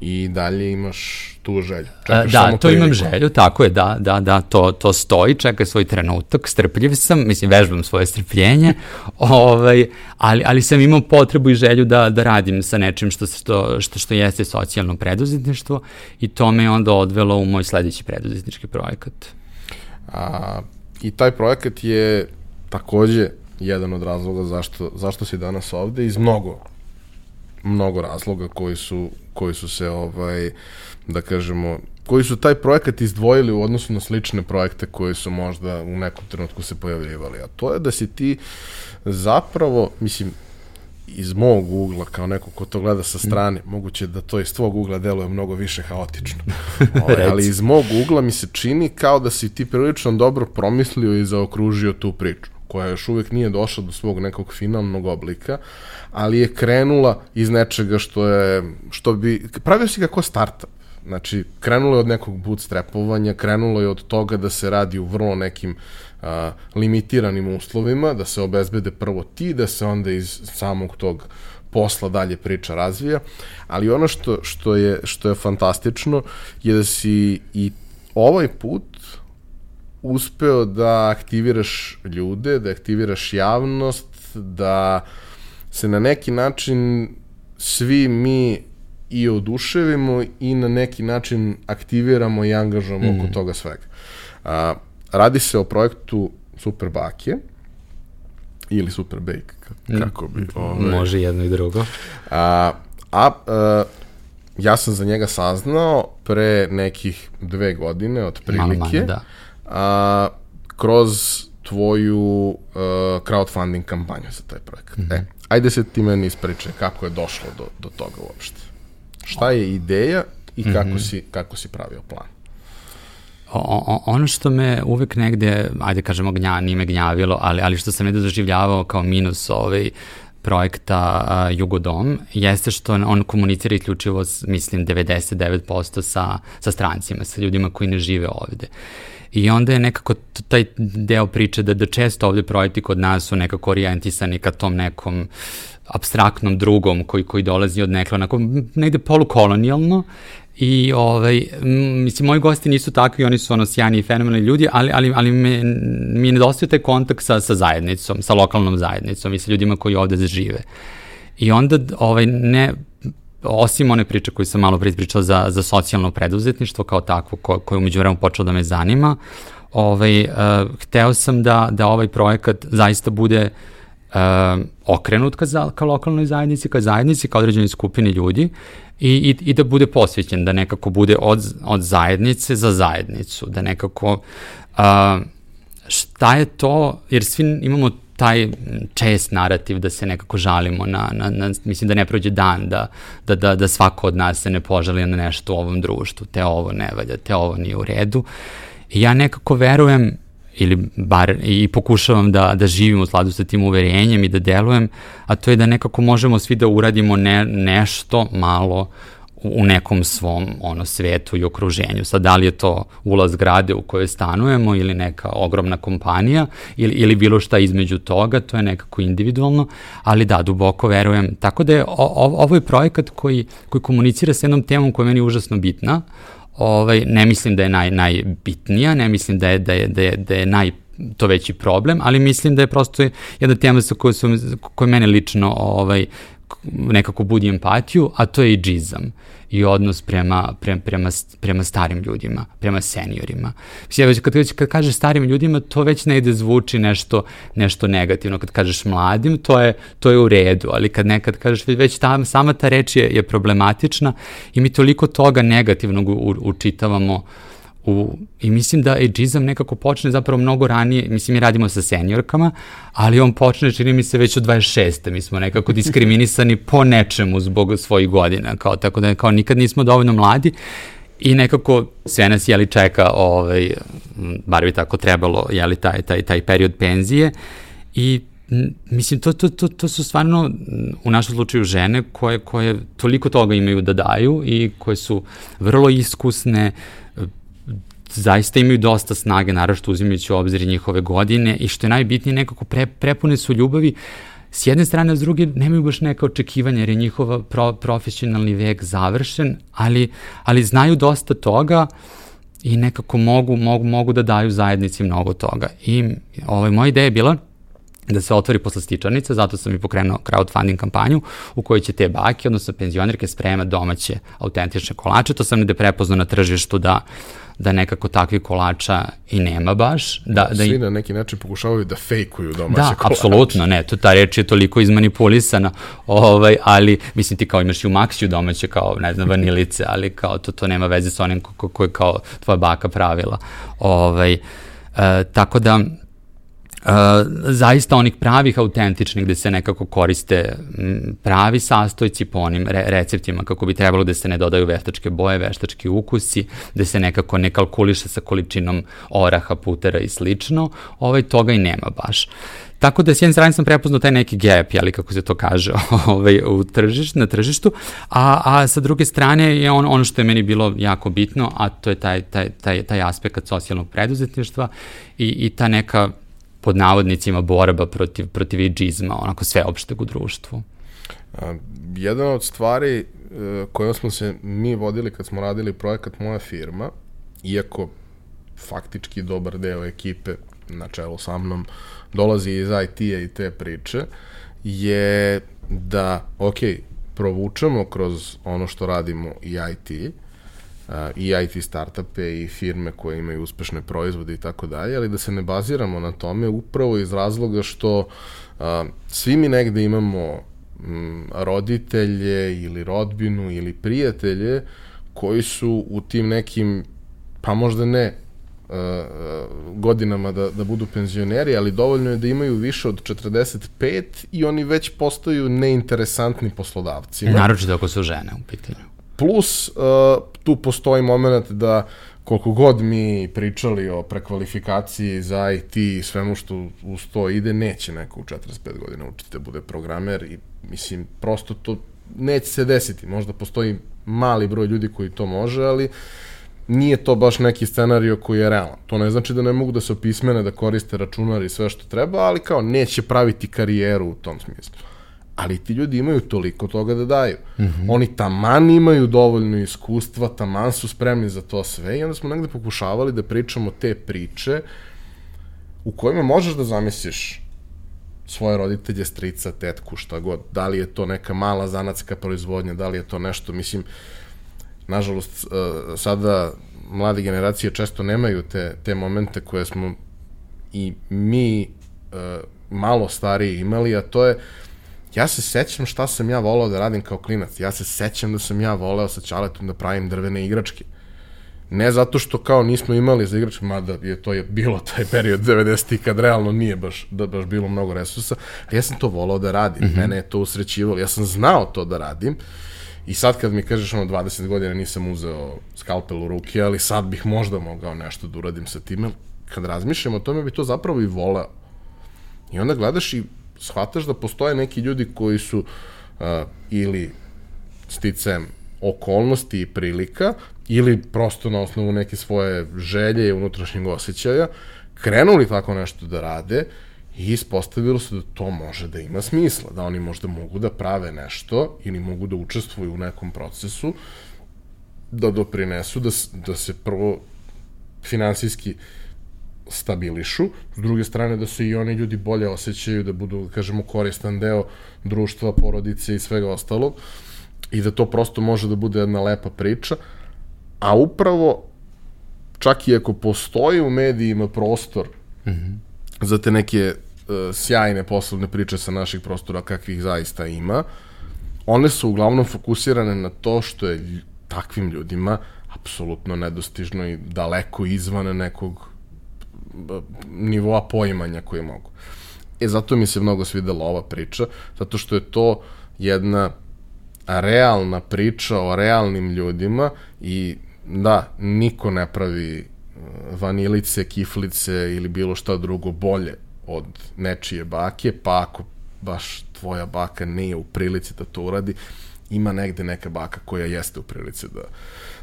i dalje imaš tu želju. Čekaš da, to imam želju, tako je, da, da, da, to, to stoji, čeka svoj trenutak, strpljiv sam, mislim, vežbam svoje strpljenje, ovaj, ali, ali sam imao potrebu i želju da, da radim sa nečim što, što, što, što jeste socijalno preduzetništvo i to me onda odvelo u moj sledeći preduzetnički projekat. A, I taj projekat je takođe jedan od razloga zašto, zašto si danas ovde iz mnogo mnogo razloga koji su, koji su se, ovaj, da kažemo, koji su taj projekat izdvojili u odnosu na slične projekte koji su možda u nekom trenutku se pojavljivali. A to je da si ti zapravo, mislim, iz mog ugla, kao neko ko to gleda sa strane, mm. moguće da to iz tvog ugla deluje mnogo više haotično. Ovaj, ali iz mog ugla mi se čini kao da si ti prilično dobro promislio i zaokružio tu priču koja još uvek nije došla do svog nekog finalnog oblika, ali je krenula iz nečega što je, što bi, pravio si ga kao startup. Znači, krenulo je od nekog bootstrapovanja, krenulo je od toga da se radi u vrlo nekim a, limitiranim uslovima, da se obezbede prvo ti, da se onda iz samog tog posla dalje priča razvija, ali ono što, što, je, što je fantastično je da si i ovaj put uspeo da aktiviraš ljude, da aktiviraš javnost, da se na neki način svi mi i oduševimo i na neki način aktiviramo i angažujemo mm. oko toga svega. A, radi se o projektu Super Bakje ili Super Bake, mm. kako bi... Ove, ovaj. Može jedno i drugo. A, a, a ja sam za njega saznao pre nekih dve godine, od prilike. Malo manje, da a, kroz tvoju uh, crowdfunding kampanju za taj projekat. Mm -hmm. E, ajde se ti meni ispričaj kako je došlo do, do toga uopšte. Šta je ideja i kako, mm -hmm. si, kako si pravio plan? O, o, ono što me uvek negde, ajde kažemo gnja, nije me gnjavilo, ali, ali što sam negde doživljavao kao minus ovaj, projekta uh, Jugodom jeste što on, on komunicira isključivo, mislim, 99% sa, sa strancima, sa ljudima koji ne žive ovde. I onda je nekako taj deo priče da, da često ovde projekti kod nas su nekako orijentisani ka tom nekom abstraktnom drugom koji, koji dolazi od nekla, onako negde polukolonijalno I ovaj, mislim, moji gosti nisu takvi, oni su ono sjajni i fenomenalni ljudi, ali, ali, ali me, mi nedostaje taj kontakt sa, sa zajednicom, sa lokalnom zajednicom i sa ljudima koji ovde žive. I onda, ovaj, ne, osim one priče koju sam malo pričao za, za socijalno preduzetništvo kao takvo, ko, koje umeđu vremenu počelo da me zanima, ovaj, uh, hteo sam da, da ovaj projekat zaista bude uh, okrenut ka, za, ka lokalnoj zajednici, ka zajednici, ka određenoj skupini ljudi i, i, i da bude posvećen, da nekako bude od, od zajednice za zajednicu, da nekako uh, šta je to, jer svi imamo taj čest narativ da se nekako žalimo na, na, na mislim da ne prođe dan da, da, da, da svako od nas se ne požali na nešto u ovom društvu, te ovo ne valja, te ovo nije u redu. I ja nekako verujem ili bar i pokušavam da, da živim u sladu sa tim uverenjem i da delujem, a to je da nekako možemo svi da uradimo ne, nešto malo u nekom svom ono svetu i okruženju. Sad da li je to ulaz grade u kojoj stanujemo ili neka ogromna kompanija ili, ili bilo šta između toga, to je nekako individualno, ali da, duboko verujem. Tako da je o, ovo je projekat koji, koji komunicira sa jednom temom koja je meni užasno bitna, ovaj, ne mislim da je naj, najbitnija, ne mislim da je, da je, da je, da je naj to veći problem, ali mislim da je prosto jedna tema sa kojoj, su, koja mene lično ovaj, nekako budi empatiju, a to je i džizam i odnos prema, prema, prema, prema starim ljudima, prema seniorima. Mislim, već kad, kad kažeš starim ljudima, to već ne ide zvuči nešto, nešto negativno. Kad kažeš mladim, to je, to je u redu, ali kad nekad kažeš, već ta, sama ta reč je, je problematična i mi toliko toga negativnog u, učitavamo uh, U, I mislim da ageizam nekako počne zapravo mnogo ranije, mislim mi radimo sa seniorkama, ali on počne, čini mi se, već od 26. Mi smo nekako diskriminisani po nečemu zbog svojih godina, kao, tako da kao nikad nismo dovoljno mladi i nekako sve nas jeli čeka, ovaj, bar bi tako trebalo, jeli taj, taj, taj period penzije i Mislim, to, to, to, to su stvarno u našem slučaju žene koje, koje toliko toga imaju da daju i koje su vrlo iskusne, zaista imaju dosta snage, naravno uzimajući u obzir njihove godine i što je najbitnije nekako pre, prepune su ljubavi s jedne strane, s druge nemaju baš neka očekivanja jer je njihova pro, profesionalni vek završen, ali, ali znaju dosta toga i nekako mogu, mogu, mogu da daju zajednici mnogo toga. I ovaj, moja ideja je bila da se otvori poslastičarnica, zato sam i pokrenuo crowdfunding kampanju u kojoj će te bake, odnosno penzionerke, spremati domaće autentične kolače. To sam negde prepoznao na tržištu da da nekako takvih kolača i nema baš. Da, da, Svi na neki način pokušavaju da fejkuju domaće da, kolače. Da, apsolutno, ne, to, ta reč je toliko izmanipulisana, ovaj, ali mislim ti kao imaš i u Maxiju domaće kao, ne znam, vanilice, ali kao to, to nema veze sa onim koje ko, ko kao tvoja baka pravila. Ovaj, e, tako da, Uh, zaista onih pravih autentičnih gde se nekako koriste pravi sastojci po onim re receptima kako bi trebalo da se ne dodaju veštačke boje, veštački ukusi, da se nekako ne kalkuliše sa količinom oraha, putera i slično, ovaj toga i nema baš. Tako da s jedne strane sam prepoznao taj neki gap, ali kako se to kaže, ovaj, u tržiš, na tržištu, a, a sa druge strane je on, ono što je meni bilo jako bitno, a to je taj, taj, taj, taj aspekt socijalnog preduzetništva i, i ta neka pod navodnicima borba protiv, protiv iđizma, onako sveopšteg u društvu? A, jedna od stvari e, kojom smo se mi vodili kad smo radili projekat Moja firma, iako faktički dobar deo ekipe na čelu sa mnom dolazi iz IT-a i te priče, je da, ok, provučemo kroz ono što radimo i IT, i IT startupe i firme koje imaju uspešne proizvode i tako dalje, ali da se ne baziramo na tome upravo iz razloga što a, svi mi negde imamo m, roditelje ili rodbinu ili prijatelje koji su u tim nekim, pa možda ne godinama da, da budu penzioneri, ali dovoljno je da imaju više od 45 i oni već postaju neinteresantni poslodavci. Naročito ako su žene u pitanju. Plus, uh, tu postoji moment da koliko god mi pričali o prekvalifikaciji za IT i svemu što uz to ide, neće neko u 45 godina učiti da bude programer i mislim, prosto to neće se desiti. Možda postoji mali broj ljudi koji to može, ali nije to baš neki scenario koji je realan. To ne znači da ne mogu da se opismene, da koriste računar i sve što treba, ali kao neće praviti karijeru u tom smislu. Ali ti ljudi imaju toliko toga da daju. Mm -hmm. Oni taman imaju dovoljno iskustva, taman su spremni za to sve i onda smo negde pokušavali da pričamo te priče u kojima možeš da zamisliš svoje roditelje, strica, tetku, šta god. Da li je to neka mala zanatska proizvodnja, da li je to nešto, mislim, nažalost, e, sada mlade generacije često nemaju te, te momente koje smo i mi e, malo stariji imali, a to je ja se sećam šta sam ja volao da radim kao klinac. Ja se sećam da sam ja voleo sa Čaletom da pravim drvene igračke. Ne zato što kao nismo imali za igračke, mada je to je bilo taj period 90-ih kad realno nije baš, da baš bilo mnogo resursa, ali ja sam to volao da radim. Mm -hmm. Mene je to usrećivalo. Ja sam znao to da radim. I sad kad mi kažeš ono 20 godina nisam uzeo skalpel u ruke, ali sad bih možda mogao nešto da uradim sa time, kad razmišljam o tome bi to zapravo i voleo. I onda gledaš i shvataš da postoje neki ljudi koji su uh, ili sticajem okolnosti i prilika ili prosto na osnovu neke svoje želje i unutrašnjeg osjećaja krenuli tako nešto da rade i ispostavilo se da to može da ima smisla, da oni možda mogu da prave nešto ili mogu da učestvuju u nekom procesu da doprinesu da, da se prvo finansijski stabilišu, s druge strane da se i oni ljudi bolje osjećaju, da budu, da kažemo, koristan deo društva, porodice i svega ostalog. I da to prosto može da bude jedna lepa priča, a upravo čak i ako postoji u medijima prostor mm -hmm. za te neke uh, sjajne poslovne priče sa naših prostora kakvih zaista ima, one su uglavnom fokusirane na to što je takvim ljudima apsolutno nedostižno i daleko izvan nekog nivoa poimanja koje mogu. E, zato mi se mnogo svidela ova priča, zato što je to jedna realna priča o realnim ljudima i da, niko ne pravi uh, vanilice, kiflice ili bilo šta drugo bolje od nečije bake, pa ako baš tvoja baka nije u prilici da to uradi, ima negde neka baka koja jeste u prilici da,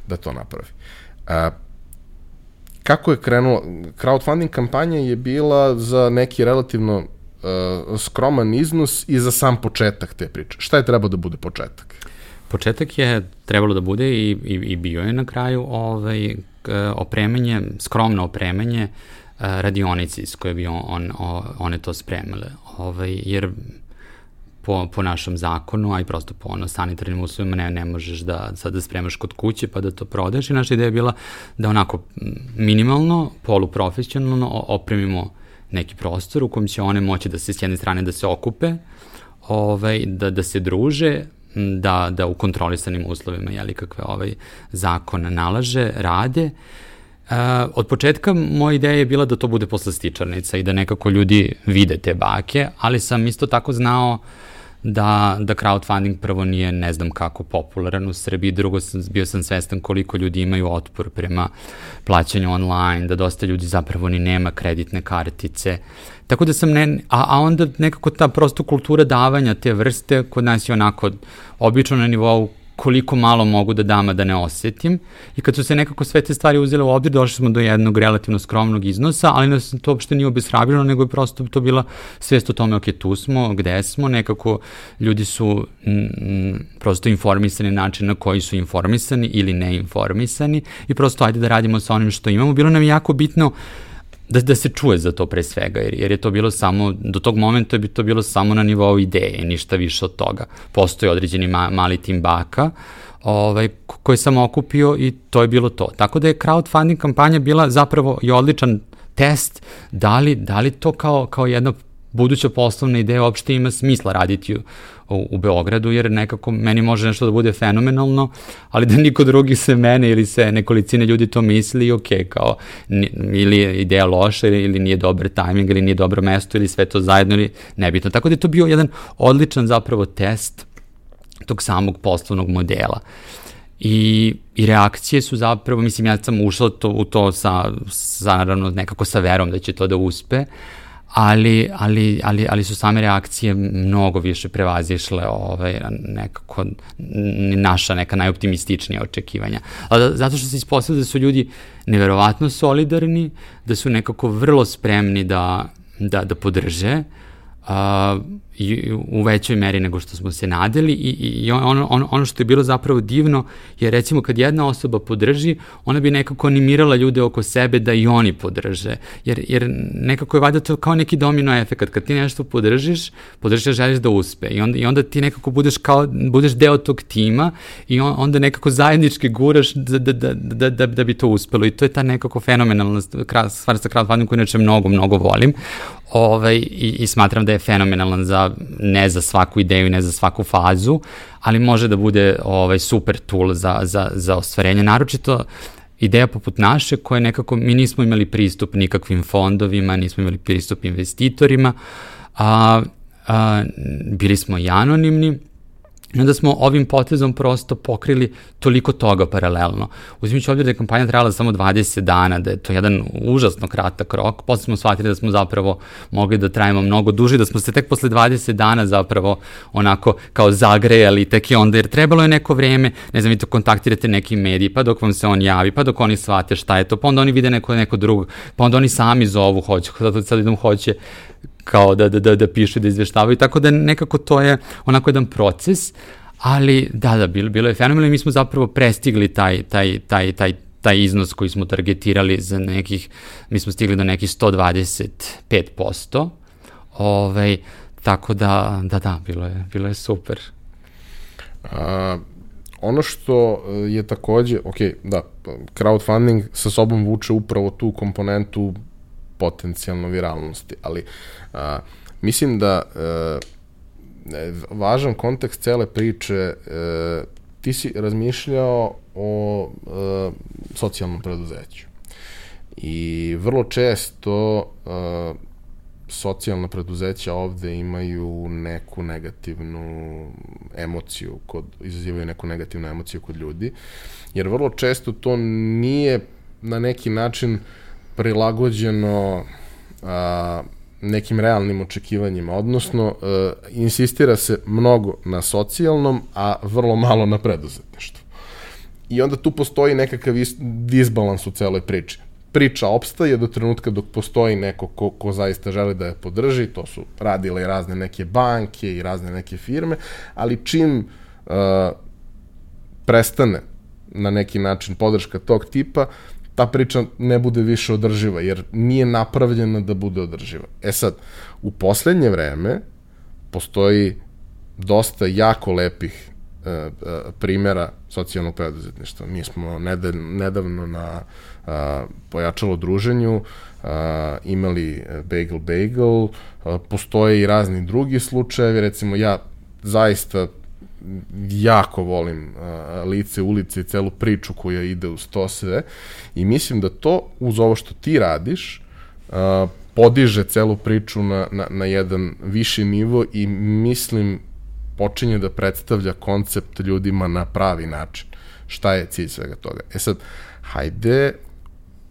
da to napravi. A, kako je krenulo? Crowdfunding kampanja je bila za neki relativno uh, skroman iznos i za sam početak te priče. Šta je trebao da bude početak? Početak je trebalo da bude i, i, i bio je na kraju ovaj, opremanje, skromno opremanje uh, radionici s koje bi on, on, one to spremile. Ovaj, jer po, po našem zakonu, a i prosto po ono sanitarnim uslovima ne, ne možeš da sad da spremaš kod kuće pa da to prodeš i naša ideja je bila da onako minimalno, poluprofesionalno opremimo neki prostor u kojem će one moći da se s jedne strane da se okupe, ovaj, da, da se druže, da, da u kontrolisanim uslovima, jeli kakve ovaj zakon nalaže, rade. Uh, od početka moja ideja je bila da to bude poslastičarnica i da nekako ljudi vide te bake, ali sam isto tako znao uh, da, da crowdfunding prvo nije ne znam kako popularan u Srbiji, drugo sam, bio sam svestan koliko ljudi imaju otpor prema plaćanju online, da dosta ljudi zapravo ni nema kreditne kartice. Tako da sam ne, a, a onda nekako ta prosto kultura davanja te vrste kod nas je onako obično na nivou koliko malo mogu da dam, da ne osetim. I kad su se nekako sve te stvari uzele u obzir, došli smo do jednog relativno skromnog iznosa, ali nas to uopšte nije obeshrabljeno, nego je prosto to bila svest o tome, ok, tu smo, gde smo, nekako ljudi su m, prosto informisani način na koji su informisani ili neinformisani i prosto ajde da radimo sa onim što imamo. Bilo nam je jako bitno uh, da, da se čuje za to pre svega, jer, jer je to bilo samo, do tog momenta bi to bilo samo na nivou ideje, ništa više od toga. Postoji određeni ma, mali tim baka, ovaj, koji sam okupio i to je bilo to. Tako da je crowdfunding kampanja bila zapravo i odličan test da li, da li to kao, kao jedna buduća poslovna ideja uopšte ima smisla raditi u, u, Beogradu, jer nekako meni može nešto da bude fenomenalno, ali da niko drugi se mene ili se nekolicine ljudi to misli, ok, kao, ili je ideja loša, ili, ili nije dobar tajming, ili nije dobro mesto, ili sve to zajedno, ili nebitno. Tako da je to bio jedan odličan zapravo test tog samog poslovnog modela. I, i reakcije su zapravo, mislim, ja sam ušla to, u to sa, sa, naravno, nekako sa verom da će to da uspe, ali, ali, ali, ali su same reakcije mnogo više prevazišle ovaj, nekako naša neka najoptimističnija očekivanja. A zato što se ispostavlja da su ljudi neverovatno solidarni, da su nekako vrlo spremni da, da, da podrže, uh, i u većoj meri nego što smo se nadeli i, i ono, ono, ono što je bilo zapravo divno je recimo kad jedna osoba podrži, ona bi nekako animirala ljude oko sebe da i oni podrže. Jer, jer nekako je valjda to kao neki domino efekt. Kad ti nešto podržiš, podržiš želiš da uspe. I onda, I onda ti nekako budeš, kao, budeš deo tog tima i on, onda nekako zajednički guraš da, da, da, da, da, da bi to uspelo. I to je ta nekako fenomenalna stvar sa crowdfunding koju neče mnogo, mnogo volim. Ovaj, i, I smatram da je fenomenalan za ne za svaku ideju, ne za svaku fazu, ali može da bude ovaj, super tool za, za, za ostvarenje, naročito ideja poput naše koje nekako mi nismo imali pristup nikakvim fondovima, nismo imali pristup investitorima, a, a bili smo i anonimni, I onda smo ovim potezom prosto pokrili toliko toga paralelno. Uzmiću obzir da je kampanja trajala samo 20 dana, da je to jedan užasno kratak rok, posle smo shvatili da smo zapravo mogli da trajemo mnogo duže, da smo se tek posle 20 dana zapravo onako kao zagrejali tek i onda, jer trebalo je neko vreme, ne znam, vi to kontaktirate neki mediji, pa dok vam se on javi, pa dok oni shvate šta je to, pa onda oni vide neko, neko drugog, pa onda oni sami zovu, hoće, sad, sad idem hoće kao da, da, da, da pišu, da izveštavaju, tako da nekako to je onako jedan proces, ali da, da, bilo, bilo je fenomenalno i mi smo zapravo prestigli taj, taj, taj, taj, taj iznos koji smo targetirali za nekih, mi smo stigli do nekih 125%, ovaj, tako da, da, da, bilo je, bilo je super. A, ono što je takođe, ok, da, crowdfunding sa sobom vuče upravo tu komponentu potencijalno viralnosti, ali a, mislim da a, e, važan kontekst cele priče a, e, ti si razmišljao o a, socijalnom preduzeću. I vrlo često a, socijalna preduzeća ovde imaju neku negativnu emociju, kod, izazivaju neku negativnu emociju kod ljudi, jer vrlo često to nije na neki način uh, prilagođeno a, nekim realnim očekivanjima, odnosno a, insistira se mnogo na socijalnom, a vrlo malo na preduzetništvu. I onda tu postoji nekakav disbalans u celoj priči. Priča opstaje do trenutka dok postoji neko ko, ko zaista želi da je podrži, to su radile i razne neke banke i razne neke firme, ali čim uh, prestane na neki način podrška tog tipa, ta priča ne bude više održiva, jer nije napravljena da bude održiva. E sad, u poslednje vreme postoji dosta jako lepih e, e, primera socijalnog preduzetništva. Mi smo nedavno na a, pojačalo druženju imali Bagel Bagel, postoje i razni drugi slučajevi, recimo ja zaista jako volim uh, lice ulice i celu priču koja ide uz to sve i mislim da to uz ovo što ti radiš uh, podiže celu priču na, na, na jedan viši nivo i mislim počinje da predstavlja koncept ljudima na pravi način. Šta je cilj svega toga? E sad, hajde,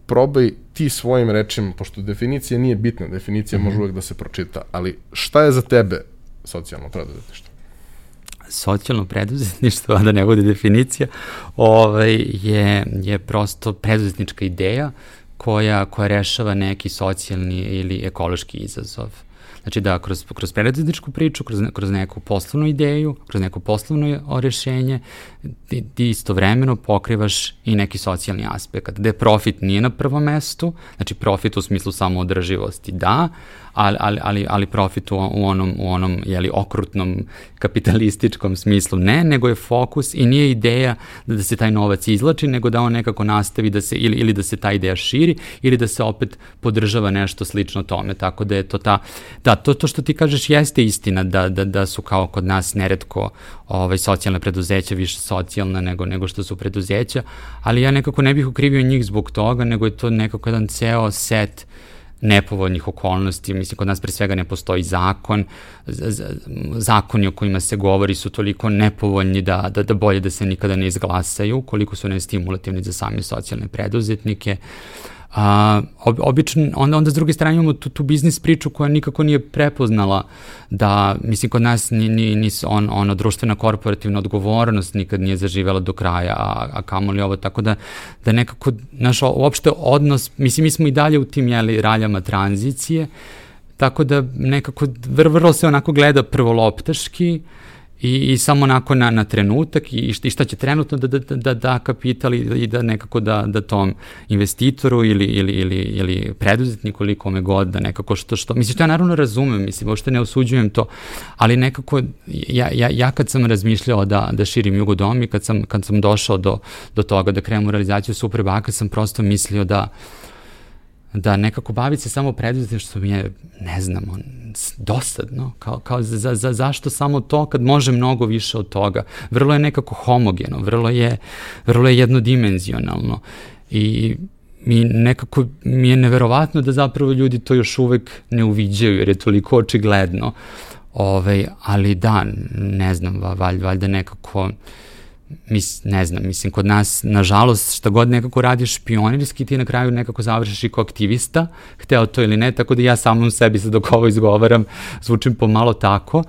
probaj ti svojim rečima, pošto definicija nije bitna, definicija mm -hmm. može uvek da se pročita, ali šta je za tebe socijalno preduzetništvo? Socijalno preduzetništvo, a da ne bude definicija, ovaj, je, je prosto preduzetnička ideja koja, koja rešava neki socijalni ili ekološki izazov. Znači da kroz, kroz preduzetničku priču, kroz, kroz neku poslovnu ideju, kroz neko poslovno rešenje, ti, ti istovremeno pokrivaš i neki socijalni aspekt. Gde profit nije na prvom mestu, znači profit u smislu samoodrživosti da, ali, ali, ali, ali profit u, u onom, u onom jeli, okrutnom kapitalističkom smislu ne, nego je fokus i nije ideja da, da se taj novac izlači, nego da on nekako nastavi da se, ili, ili da se ta ideja širi, ili da se opet podržava nešto slično tome, tako da je to ta, da, to, to što ti kažeš jeste istina, da, da, da su kao kod nas neretko ovaj, socijalne preduzeća više socijalna nego, nego što su preduzeća, ali ja nekako ne bih ukrivio njih zbog toga, nego je to nekako jedan ceo set nepovoljnih okolnosti. Mislim, kod nas pre svega ne postoji zakon. Zakoni o kojima se govori su toliko nepovoljni da, da, da bolje da se nikada ne izglasaju, koliko su nestimulativni za sami socijalne preduzetnike. A, ob, obično, onda, onda s druge strane imamo tu, tu biznis priču koja nikako nije prepoznala da, mislim, kod nas ni, ni, ni on, ono, društvena korporativna odgovornost nikad nije zaživela do kraja, a, a kamoli ovo, tako da, da nekako, naš uopšte odnos, mislim, mi smo i dalje u tim, jeli, raljama tranzicije, tako da nekako vrlo se onako gleda prvoloptaški, i, i samo onako na, na trenutak i, i šta će trenutno da, da, da, da kapital i, i da nekako da, da tom investitoru ili, ili, ili, ili preduzetniku ili kome god da nekako što, što, mislim, što ja naravno razumem, mislim, uopšte ne osuđujem to, ali nekako ja, ja, ja kad sam razmišljao da, da širim jugodom i kad sam, kad sam došao do, do toga da krenem u realizaciju Superbaka, sam prosto mislio da da nekako baviti se samo mi je, ne znam, on, dosadno, kao, kao za, za, zašto samo to kad može mnogo više od toga. Vrlo je nekako homogeno, vrlo je, vrlo je jednodimenzionalno i mi nekako mi je neverovatno da zapravo ljudi to još uvek ne uviđaju jer je toliko očigledno. Ove, ovaj, ali da, ne znam, valj, valjda nekako mis, ne znam, mislim, kod nas, nažalost, šta god nekako radiš špionirski, ti na kraju nekako završiš i kao aktivista, hteo to ili ne, tako da ja samom sebi sad dok ovo izgovaram, zvučim pomalo tako,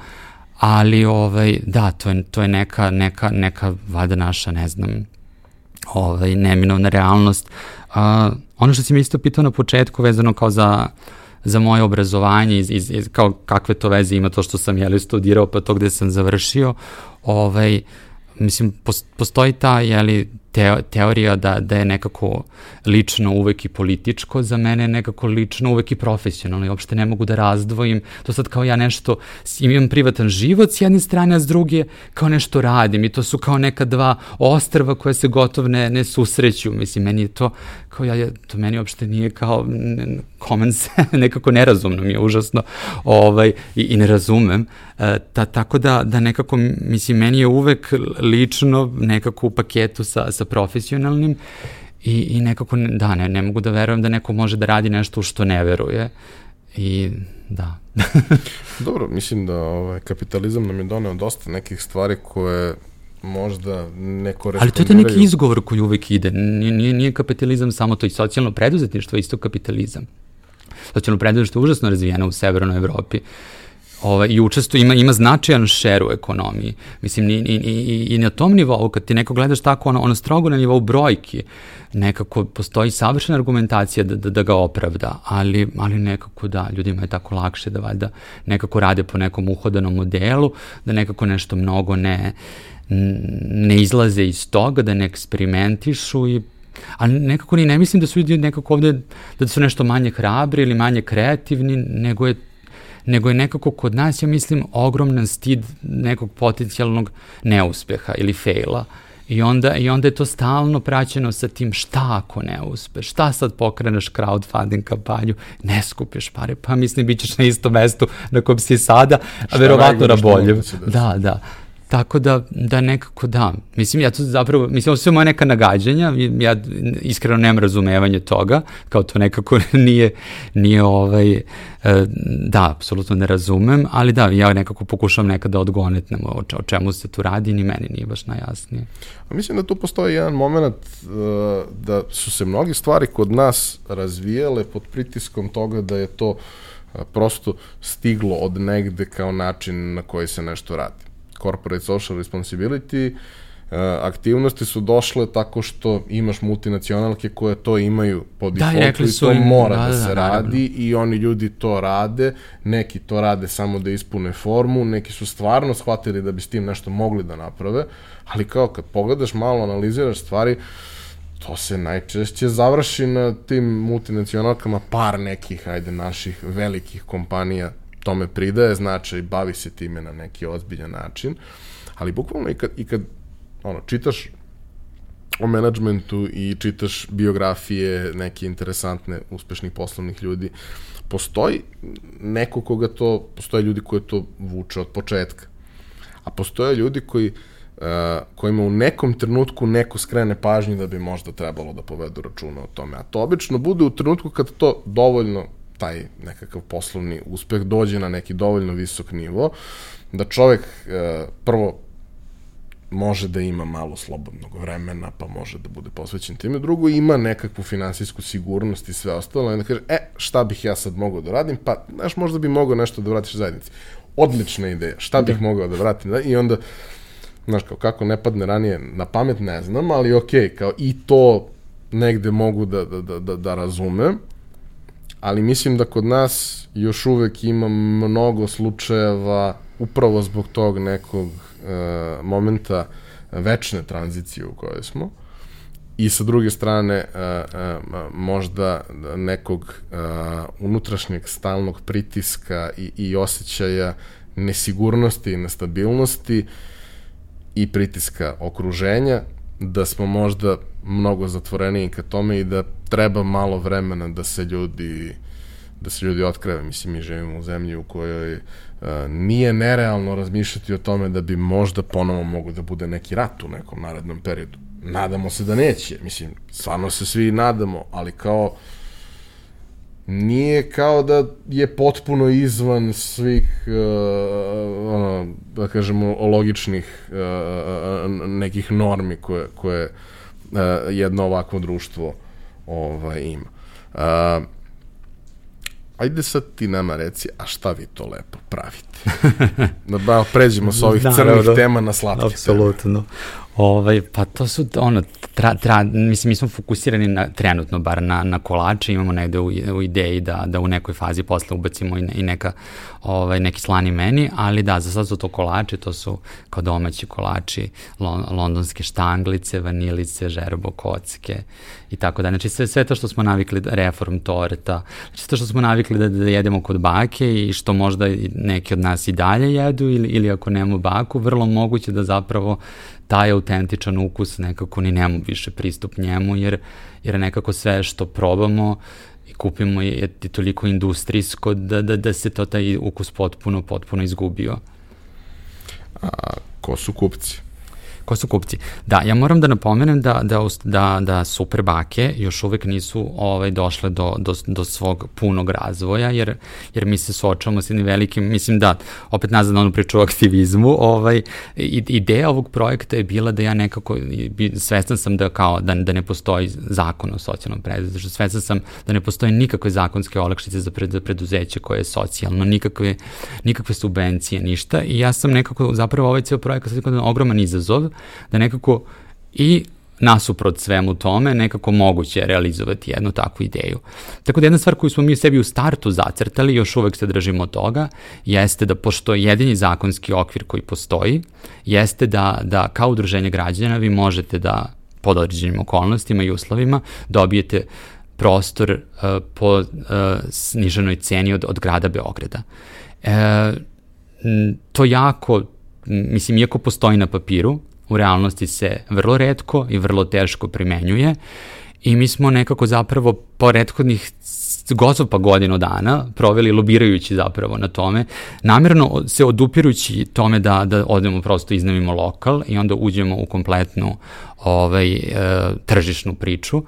ali, ovaj, da, to je, to je neka, neka, neka, vada naša, ne znam, ovaj, neminovna realnost. Uh, ono što si mi isto pitao na početku, vezano kao za, za moje obrazovanje, iz, iz, iz, kao kakve to veze ima to što sam jeli studirao, pa to gde sam završio, ovaj, uh, mislim, postoji ta, jeli, teo, teorija da, da je nekako lično uvek i političko, za mene nekako lično uvek i profesionalno i uopšte ne mogu da razdvojim. To sad kao ja nešto, imam privatan život s jedne strane, a s druge kao nešto radim i to su kao neka dva ostrva koje se gotovo ne, ne susreću. Mislim, meni je to, kao ja, to meni uopšte nije kao common sense, nekako nerazumno mi je užasno ovaj, i, i ne razumem. E, ta, tako da, da nekako, mislim, meni je uvek lično nekako u paketu sa, sa profesionalnim i, i nekako, da, ne, ne mogu da verujem da neko može da radi nešto u što ne veruje i da. Dobro, mislim da ovaj, kapitalizam nam je doneo dosta nekih stvari koje možda ne korespondiraju. Ali to je neki izgovor koji uvek ide. Nije, nije, nije kapitalizam samo to i socijalno preduzetništvo, isto kapitalizam. Socijalno preduzetništvo je užasno razvijeno u severnoj Evropi ovaj, i učestvo ima, ima značajan šer u ekonomiji. Mislim, i, i, i, i na tom nivou, kad ti neko gledaš tako, ono, ono strogo na nivou brojki, nekako postoji savršena argumentacija da, da, da ga opravda, ali, ali nekako da, ljudima je tako lakše da valjda nekako rade po nekom uhodanom modelu, da nekako nešto mnogo ne, ne izlaze iz toga, da ne eksperimentišu i a nekako ni ne mislim da su ljudi nekako ovde, da su nešto manje hrabri ili manje kreativni, nego je nego je nekako kod nas, ja mislim, ogroman stid nekog potencijalnog neuspeha ili fejla. I onda, I onda je to stalno praćeno sa tim šta ako ne uspeš, šta sad pokreneš crowdfunding kampanju, ne skupiš pare, pa mislim bit ćeš na istom mestu na kom si sada, a verovatno na boljem. Da, da. Tako da, da nekako da. Mislim, ja to zapravo, mislim, ovo sve moje neka nagađanja, ja iskreno nemam razumevanje toga, kao to nekako nije, nije ovaj, e, da, apsolutno ne razumem, ali da, ja nekako pokušam nekada da odgonetnem o, o čemu se tu radi, ni meni nije baš najjasnije. A mislim da tu postoji jedan moment uh, da su se mnogi stvari kod nas razvijale pod pritiskom toga da je to uh, prosto stiglo od negde kao način na koji se nešto radi corporate social responsibility, uh, aktivnosti su došle tako što imaš multinacionalke koje to imaju po da, defaultu i, i to im, mora da, da, da se da, radi da. i oni ljudi to rade, neki to rade samo da ispune formu, neki su stvarno shvatili da bi s tim nešto mogli da naprave, ali kao kad pogledaš malo, analiziraš stvari, to se najčešće završi na tim multinacionalkama, par nekih, ajde, naših velikih kompanija tome pridaje značaj, bavi se time na neki ozbiljan način, ali bukvalno i kad, i kad ono, čitaš o menadžmentu i čitaš biografije neke interesantne, uspešnih poslovnih ljudi, postoji neko koga to, postoje ljudi koji to vuče od početka, a postoje ljudi koji Uh, kojima u nekom trenutku neko skrene pažnju da bi možda trebalo da povedu računa o tome. A to obično bude u trenutku kad to dovoljno taj nekakav poslovni uspeh dođe na neki dovoljno visok nivo, da čovek e, prvo može da ima malo slobodnog vremena, pa može da bude posvećen time. Drugo, ima nekakvu finansijsku sigurnost i sve ostalo. I da kaže, e, šta bih ja sad mogao da radim? Pa, znaš, možda bi mogao nešto da vratiš zajednici. Odlična ideja. Šta bih da. mogao da vratim? Da? I onda, znaš, kao kako ne padne ranije na pamet, ne znam, ali okej, okay, kao i to negde mogu da, da, da, da, da razumem, ali mislim da kod nas još uvek ima mnogo slučajeva upravo zbog tog nekog uh, momenta večne tranzicije u kojoj smo. I sa druge strane uh, uh, možda nekog uh, unutrašnjeg stalnog pritiska i, i osjećaja nesigurnosti i nestabilnosti i pritiska okruženja da smo možda mnogo zatvoreniji ka tome i da treba malo vremena da se ljudi da se ljudi otkreve. Mislim, mi živimo u zemlji u kojoj uh, nije nerealno razmišljati o tome da bi možda ponovo mogo da bude neki rat u nekom narednom periodu. Nadamo se da neće. Mislim, stvarno se svi nadamo, ali kao nije kao da je potpuno izvan svih uh, ono, da kažemo logičnih uh, nekih normi koje, koje uh, jedno ovakvo društvo ovaj, ima. Uh, ajde sad ti nama reci, a šta vi to lepo pravite? da ba, pređemo sa ovih da, crnih da, tema na slatke Apsolutno. Teme. Ovaj, pa to su, ono, tra, tra, mislim, mi smo fokusirani na, trenutno bar na, na kolače, imamo negde u, u ideji da, da u nekoj fazi posle ubacimo i, ne, i neka, ovaj, neki slani meni, ali da, za sad su to kolače, to su kao domaći kolači, lon, londonske štanglice, vanilice, žerbo, kocke i tako da. Znači sve, sve to što smo navikli, reform torta, znači to što smo navikli da, da jedemo kod bake i što možda neki od nas i dalje jedu ili, ili ako nemamo baku, vrlo moguće da zapravo taj autentičan ukus nekako ni nemamo više pristup njemu, jer, jer nekako sve što probamo i kupimo je, je toliko industrijsko da, da, da se to taj ukus potpuno, potpuno izgubio. A ko su kupci? Ko su kupci? Da, ja moram da napomenem da, da, da, da super bake još uvek nisu ovaj, došle do, do, do svog punog razvoja, jer, jer mi se sočamo s jednim velikim, mislim da, opet nazad na onu priču o aktivizmu, ovaj, ideja ovog projekta je bila da ja nekako, svestan sam da kao, da, da ne postoji zakon o socijalnom preduzeću, svestan sam da ne postoje nikakve zakonske olakšice za pred, preduzeće koje je socijalno, nikakve, nikakve subvencije, ništa i ja sam nekako, zapravo ovaj ceo projekat sad je ogroman izazov, da nekako i nasuprot svemu tome nekako moguće realizovati jednu takvu ideju. Tako da jedna stvar koju smo mi sebi u startu zacrtali, još uvek se držimo toga, jeste da pošto jedini zakonski okvir koji postoji, jeste da, da kao udruženje građana vi možete da pod određenim okolnostima i uslovima dobijete prostor uh, po uh, sniženoj ceni od, od grada Beograda. E, to jako, mislim, iako postoji na papiru, u realnosti se vrlo redko i vrlo teško primenjuje i mi smo nekako zapravo po prethodnih gotovo pa godinu dana proveli lobirajući zapravo na tome, namjerno se odupirući tome da, da odemo prosto iznavimo lokal i onda uđemo u kompletnu ovaj, e, tržišnu priču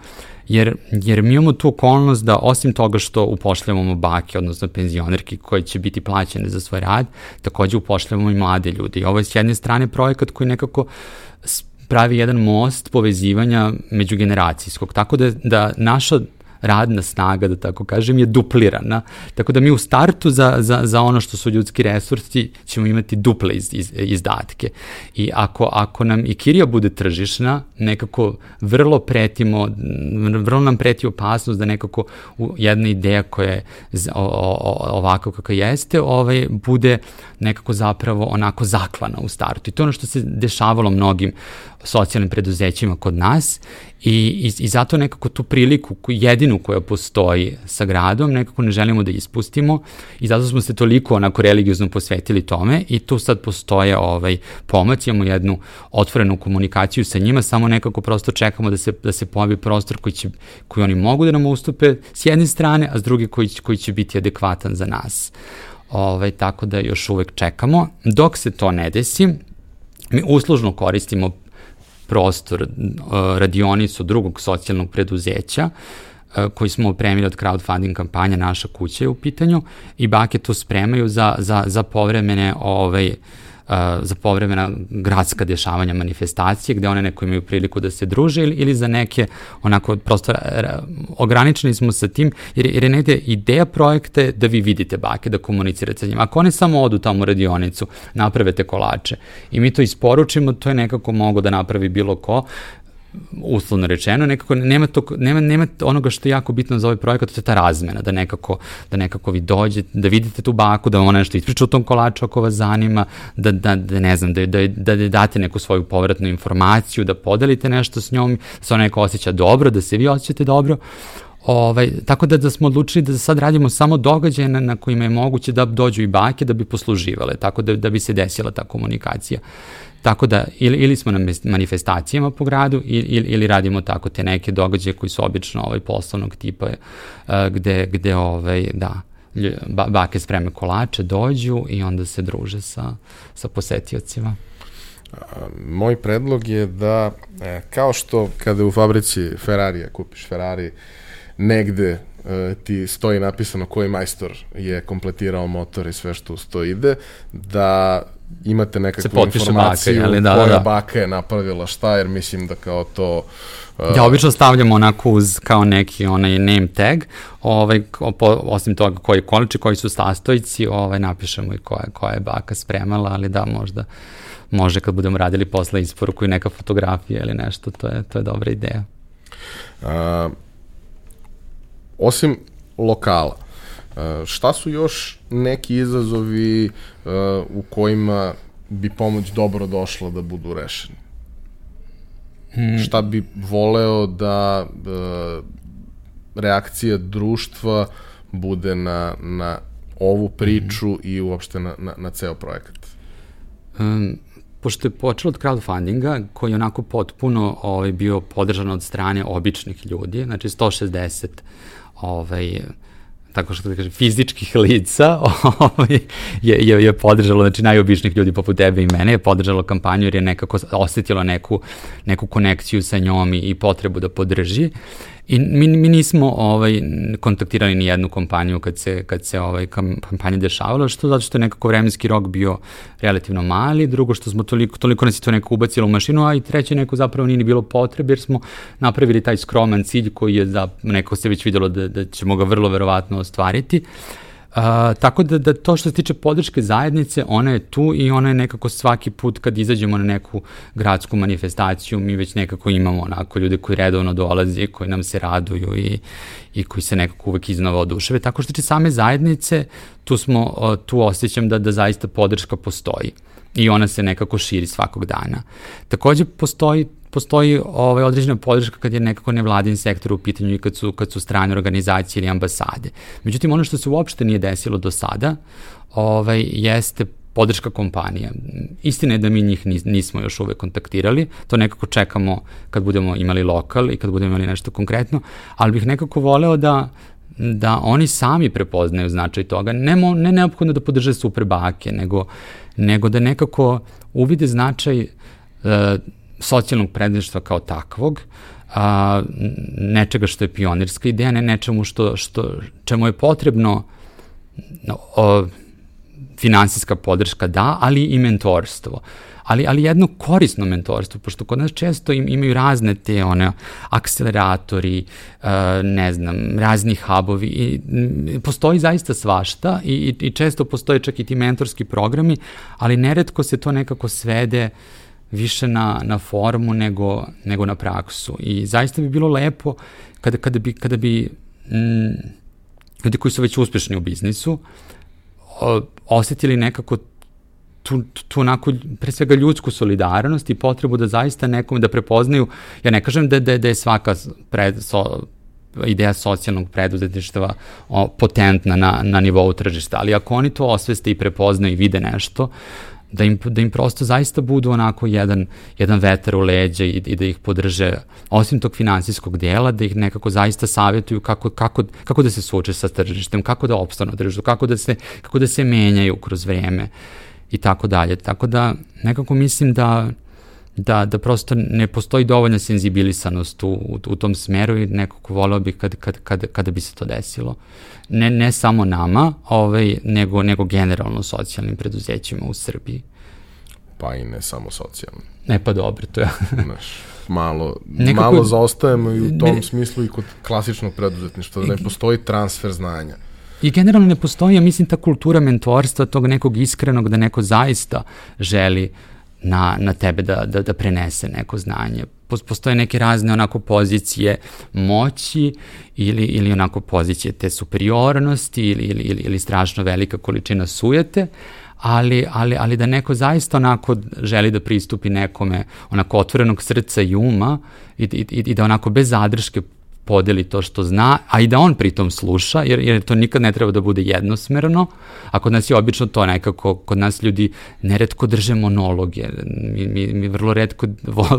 jer, jer mi imamo tu okolnost da osim toga što upošljavamo bake, odnosno penzionerke koje će biti plaćene za svoj rad, takođe upošljavamo i mlade ljude. I ovo je s jedne strane projekat koji nekako pravi jedan most povezivanja međugeneracijskog, tako da, da naša radna snaga, da tako kažem, je duplirana. Tako da mi u startu za, za, za ono što su ljudski resursi ćemo imati duple iz, iz, izdatke. I ako, ako nam i Kirija bude tržišna, nekako vrlo pretimo, vrlo nam preti opasnost da nekako jedna ideja koja je ovako kako jeste, ovaj, bude nekako zapravo onako zaklana u startu. I to je ono što se dešavalo mnogim socijalnim preduzećima kod nas i, i, i zato nekako tu priliku, jedinu koja postoji sa gradom, nekako ne želimo da ispustimo i zato smo se toliko onako religiozno posvetili tome i tu sad postoje ovaj pomoć, imamo jednu otvorenu komunikaciju sa njima, samo nekako prosto čekamo da se, da se pojavi prostor koji, će, koji oni mogu da nam ustupe s jedne strane, a s druge koji, koji će biti adekvatan za nas. Ovaj, tako da još uvek čekamo. Dok se to ne desi, mi uslužno koristimo prostor uh, radionicu drugog socijalnog preduzeća uh, koji smo opremili od crowdfunding kampanja Naša kuća je u pitanju i bake to spremaju za, za, za povremene ovaj, za povremena gradska dešavanja manifestacije, gde one neko imaju priliku da se druže ili, ili za neke onako prosto ograničeni smo sa tim, jer, jer je negde ideja projekte da vi vidite bake, da komunicirate sa njima. Ako one samo odu tamo u radionicu, naprave te kolače i mi to isporučimo, to je nekako mogo da napravi bilo ko, uslovno rečeno, nekako nema, to, nema, nema onoga što je jako bitno za ovaj projekat, to je ta razmena, da nekako, da nekako vi dođete, da vidite tu baku, da ona nešto ispriča o tom kolaču ako vas zanima, da, da, da ne znam, da, da, da, da date neku svoju povratnu informaciju, da podelite nešto s njom, da se ona neko osjeća dobro, da se vi osjećate dobro. Ovaj, tako da, da smo odlučili da sad radimo samo događaje na, na kojima je moguće da dođu i bake da bi posluživale, tako da, da bi se desila ta komunikacija. Tako da, ili, ili smo na manifestacijama po gradu, ili, ili radimo tako te neke događaje koji su obično ovaj, poslovnog tipa, uh, gde, gde ovaj, da, ba, bake spreme kolače, dođu i onda se druže sa, sa posetiocima. Moj predlog je da, e, kao što kada u fabrici Ferrarija kupiš Ferrari, negde e, ti stoji napisano koji majstor je kompletirao motor i sve što uz to ide, da imate nekakvu informaciju baka, ali da, koja da, da. baka je napravila šta, jer mislim da kao to... Uh, ja obično stavljamo onako uz kao neki onaj name tag, ovaj, po, osim toga koji količi, koji su sastojci, ovaj, napišemo i koja, koja je baka spremala, ali da možda može kad budemo radili posle isporuku i neka fotografija ili nešto, to je, to je dobra ideja. Uh, osim lokala, šta su još neki izazovi e, u kojima bi pomoć dobro došla da budu rešeni? Hmm. Šta bi voleo da e, reakcija društva bude na, na ovu priču hmm. i uopšte na, na, na ceo projekat? Um, pošto je počelo od crowdfundinga, koji je onako potpuno ovaj, bio podržan od strane običnih ljudi, znači 160 ovaj, tako što da kažem, fizičkih lica ovaj, je, je, je podržalo, znači najobičnih ljudi poput tebe i mene je podržalo kampanju jer je nekako osetilo neku, neku konekciju sa njom i, i potrebu da podrži. I mi, mi nismo ovaj, kontaktirali ni jednu kompaniju kad se, kad se ovaj, kampanja dešavala, što zato što je nekako vremenski rok bio relativno mali, drugo što smo toliko, toliko nas je to neko ubacilo u mašinu, a i treće neko zapravo nije ni bilo potrebe, jer smo napravili taj skroman cilj koji je za, neko se već videlo da, da ćemo ga vrlo verovatno ostvariti. Uh, A, tako da, da to što se tiče podrške zajednice, ona je tu i ona je nekako svaki put kad izađemo na neku gradsku manifestaciju, mi već nekako imamo onako ljude koji redovno dolaze, koji nam se raduju i, i koji se nekako uvek iznova oduševe. Tako što tiče same zajednice, tu, smo, tu osjećam da, da zaista podrška postoji i ona se nekako širi svakog dana. Takođe postoji postoji ovaj, određena podrška kad je nekako nevladin sektor u pitanju i kad su, kad su strane organizacije ili ambasade. Međutim, ono što se uopšte nije desilo do sada ovaj, jeste podrška kompanija. Istina je da mi njih nismo još uvek kontaktirali, to nekako čekamo kad budemo imali lokal i kad budemo imali nešto konkretno, ali bih nekako voleo da da oni sami prepoznaju značaj toga, ne, mo, ne neophodno da podrže super bake, nego, nego da nekako uvide značaj uh, socijalnog predništva kao takvog, a, nečega što je pionirska ideja, ne nečemu što, što, čemu je potrebno o, finansijska podrška da, ali i mentorstvo. Ali, ali jedno korisno mentorstvo, pošto kod nas često im, imaju razne te one akceleratori, uh, ne znam, razni hubovi i postoji zaista svašta i, i, i često postoje čak i ti mentorski programi, ali neretko se to nekako svede više na, na formu nego, nego na praksu. I zaista bi bilo lepo kada, kada bi, kada bi mm, ljudi koji su već uspešni u biznisu o, osetili nekako tu, tu onako, pre svega ljudsku solidarnost i potrebu da zaista nekom da prepoznaju, ja ne kažem da, da, da je svaka pred, so, ideja socijalnog preduzetništva potentna na, na nivou tržišta, ali ako oni to osveste i prepoznaju i vide nešto, da im, da im prosto zaista budu onako jedan, jedan vetar u leđa i, i da ih podrže, osim tog finansijskog dijela, da ih nekako zaista savjetuju kako, kako, kako da se suoče sa tržištem, kako da opstanu tržištu, kako da se, kako da se menjaju kroz vreme i tako dalje. Tako da nekako mislim da da, da prosto ne postoji dovoljna senzibilisanost u, u, u tom smeru i nekako voleo bih kad, kad, kad, kada bi se to desilo. Ne, ne samo nama, ovaj, nego, nego generalno socijalnim preduzećima u Srbiji. pa i ne samo socijalni. Ne, pa dobro, to je... Znaš, malo, Nekako, malo zaostajemo i u tom ne, smislu i kod klasičnog preduzetništva, da ne postoji transfer znanja. I generalno ne postoji, ja mislim, ta kultura mentorstva, tog nekog iskrenog, da neko zaista želi na, na tebe da, da, da prenese neko znanje. Postoje neke razne onako pozicije moći ili, ili onako pozicije te superiornosti ili, ili, ili, ili strašno velika količina sujete, ali, ali, ali da neko zaista onako želi da pristupi nekome onako otvorenog srca i uma i, i, i da onako bez zadrške podeli to što zna, a i da on pritom sluša, jer, jer to nikad ne treba da bude jednosmerno, a kod nas je obično to nekako, kod nas ljudi neretko drže monologe, mi, mi, mi vrlo redko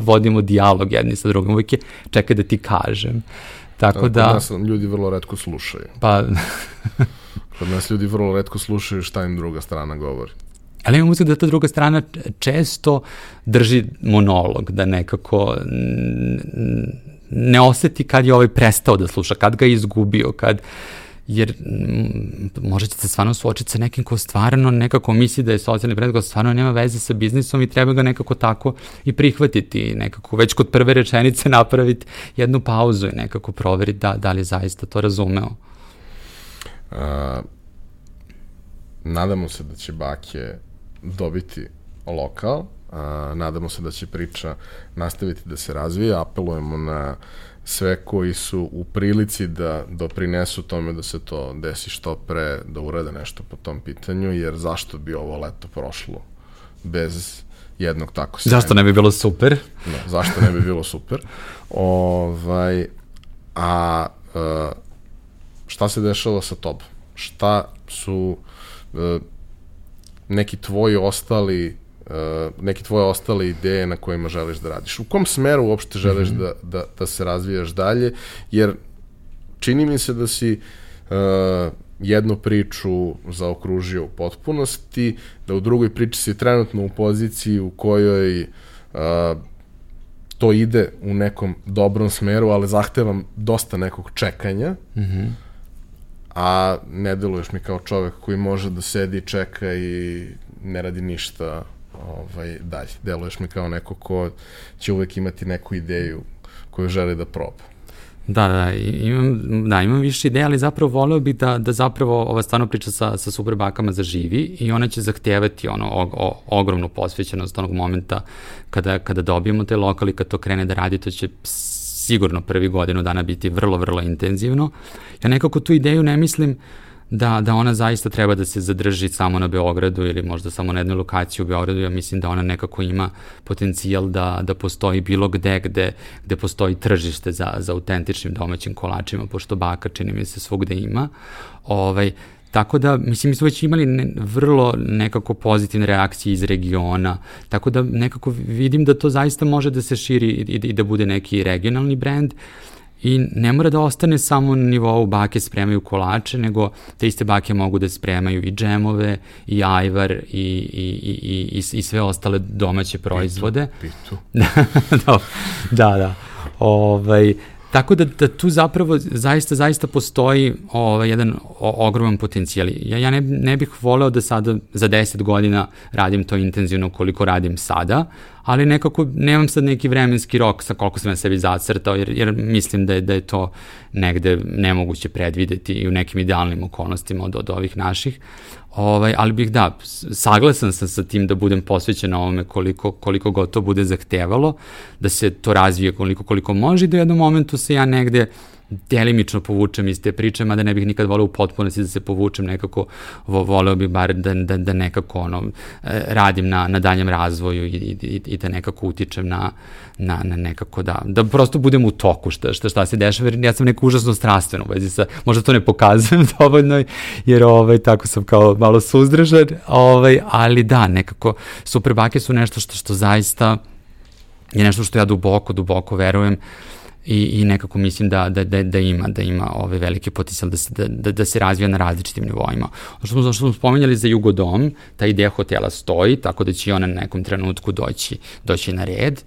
vodimo dijalog jedni sa drugim, uvijek je čekaj da ti kažem. Tako da... Kod nas ljudi vrlo redko slušaju. Pa... kod nas ljudi vrlo redko slušaju šta im druga strana govori. Ali imam da ta druga strana često drži monolog, da nekako ne oseti kad je ovaj prestao da sluša, kad ga je izgubio, kad jer možete se stvarno suočiti sa nekim ko stvarno nekako misli da je socijalni predlog, stvarno nema veze sa biznisom i treba ga nekako tako i prihvatiti, nekako već kod prve rečenice napraviti jednu pauzu i nekako proveriti da, da li je zaista to razumeo. A, nadamo se da će Bake dobiti lokal, nadamo se da će priča nastaviti da se razvija, apelujemo na sve koji su u prilici da doprinesu tome da se to desi što pre, da urade nešto po tom pitanju, jer zašto bi ovo leto prošlo bez jednog tako sjajnog. Zašto ne bi bilo super? Da, zašto ne bi bilo super? ovaj, a uh, šta se dešava sa tobom? Šta su uh, neki tvoji ostali neke tvoje ostale ideje na kojima želiš da radiš. U kom smeru uopšte želiš mm -hmm. da, da, da se razvijaš dalje, jer čini mi se da si uh, jednu priču zaokružio u potpunosti, da u drugoj priči si trenutno u poziciji u kojoj uh, to ide u nekom dobrom smeru, ali zahtevam dosta nekog čekanja, mm -hmm. a ne deluješ mi kao čovek koji može da sedi, čeka i ne radi ništa ovaj, dalje. Deluješ mi kao neko ko će uvek imati neku ideju koju želi da proba. Da, da, imam, da, imam više ideja, ali zapravo voleo bih da, da zapravo ova stvarno priča sa, sa superbakama zaživi i ona će zahtevati ono o, o, ogromnu posvećenost onog momenta kada, kada dobijemo te lokali, kad to krene da radi, to će sigurno prvi godinu dana biti vrlo, vrlo intenzivno. Ja nekako tu ideju ne mislim uh, da, da ona zaista treba da se zadrži samo na Beogradu ili možda samo na jednoj lokaciji u Beogradu, ja mislim da ona nekako ima potencijal da, da postoji bilo gde gde, gde postoji tržište za, za autentičnim domaćim kolačima, pošto baka čini mi se svugde ima. Ovaj, Tako da, mislim, mi smo već imali ne, vrlo nekako pozitivne reakcije iz regiona, tako da nekako vidim da to zaista može da se širi i, i da bude neki regionalni brend. Uh, I ne mora da ostane samo na nivou bake spremaju kolače, nego te iste bake mogu da spremaju i džemove, i ajvar, i, i, i, i, i sve ostale domaće proizvode. Pitu, pitu. da, da, da. Ovaj, Tako da, da tu zapravo zaista, zaista postoji ovaj, jedan o, ogroman potencijal. Ja, ja ne, ne bih voleo da sada za 10 godina radim to intenzivno koliko radim sada, ali nekako nemam sad neki vremenski rok sa koliko sam ja sebi zacrtao, jer, jer mislim da je, da je to negde nemoguće predvideti i u nekim idealnim okolnostima od, od ovih naših. Ovaj, ali bih da, saglasan sam sa tim da budem posvećen ovome koliko, koliko god to bude zahtevalo, da se to razvije koliko koliko može i da u jednom momentu se ja negde delimično povučem iz te priče, mada ne bih nikad voleo u potpunosti da se povučem nekako, vo, voleo bih bar da, da, da nekako ono, e, radim na, na daljem razvoju i, i, i da nekako utičem na, na, na nekako da, da prosto budem u toku šta, šta, šta se dešava, jer ja sam neko užasno strastveno u vezi sa, možda to ne pokazujem dovoljno, jer ovaj, tako sam kao malo suzdržan, ovaj, ali da, nekako super bake su nešto što, što zaista je nešto što ja duboko, duboko verujem, uh, i, i nekako mislim da, da, da, da ima da ima ove velike potencijal da se, da, da, da se razvija na različitim nivoima. Što smo, što smo spomenjali za Jugodom, ta ideja hotela stoji, tako da će ona na nekom trenutku doći, doći na red.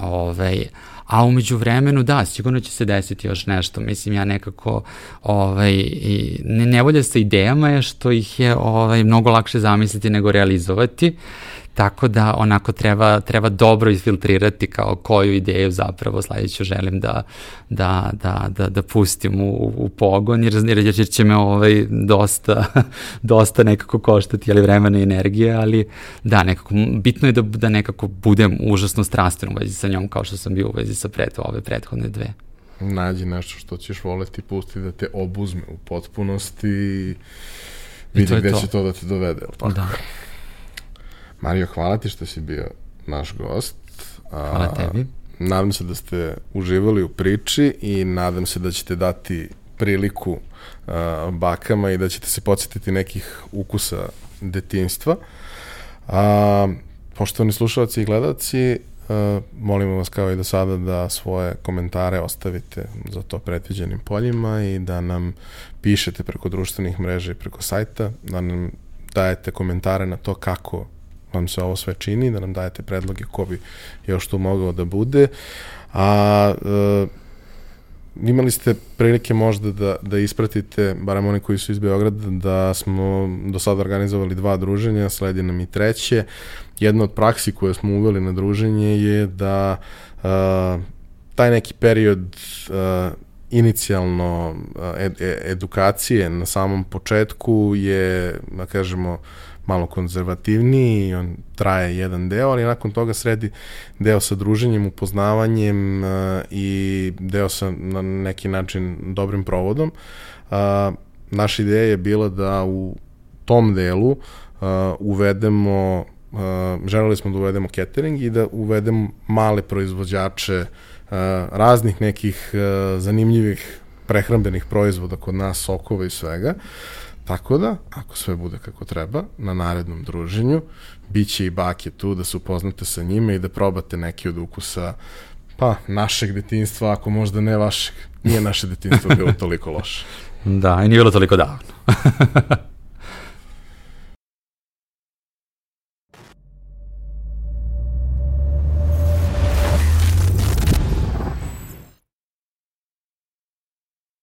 Ovaj, a umeđu vremenu, da, sigurno će se desiti još nešto. Mislim, ja nekako ovaj, i ne, ne volja sa idejama je što ih je ovaj, mnogo lakše zamisliti nego realizovati. Tako da onako treba, treba dobro isfiltrirati kao koju ideju zapravo sledeću želim da, da, da, da, da pustim u, u pogon, jer, jer će me ovaj dosta, dosta nekako koštati ali vremena i energije, ali da, nekako, bitno je da, da nekako budem užasno strastven u vezi sa njom kao što sam bio u vezi sa pred, ove prethodne dve nađi nešto što ćeš voleti, pusti da te obuzme u potpunosti i vidi gde to. će to da te dovede. Tako? Da. Mario, hvala ti što si bio naš gost. Hvala tebi. Nadam se da ste uživali u priči i nadam se da ćete dati priliku a, bakama i da ćete se podsjetiti nekih ukusa detinstva. A, poštovani slušalci i gledalci, Uh, molimo vas kao i do sada da svoje komentare ostavite za to predviđenim poljima i da nam pišete preko društvenih mreža i preko sajta, da nam dajete komentare na to kako vam se ovo sve čini, da nam dajete predloge ko bi još tu mogao da bude. A uh, imali ste prilike možda da, da ispratite, barem oni koji su iz Beograda, da smo do sada organizovali dva druženja, sledi nam i treće. Jedna od praksi koje smo uveli na druženje je da uh, taj neki period uh, inicijalno ed, edukacije na samom početku je, da kažemo, malo konzervativniji on traje jedan deo, ali nakon toga sredi deo sa druženjem, upoznavanjem uh, i deo sa na neki način dobrim provodom. Uh, naša ideja je bila da u tom delu uh, uvedemo želeli smo da uvedemo catering i da uvedemo male proizvođače raznih nekih zanimljivih prehrambenih proizvoda kod nas, sokova i svega. Uh, Tako da, ako sve bude kako treba, na narednom druženju, bit će i bake tu da se upoznate sa njime i da probate neki od ukusa pa, našeg detinstva, ako možda ne vašeg. Nije naše detinstvo bilo toliko loše. Da, i nije bilo toliko davno.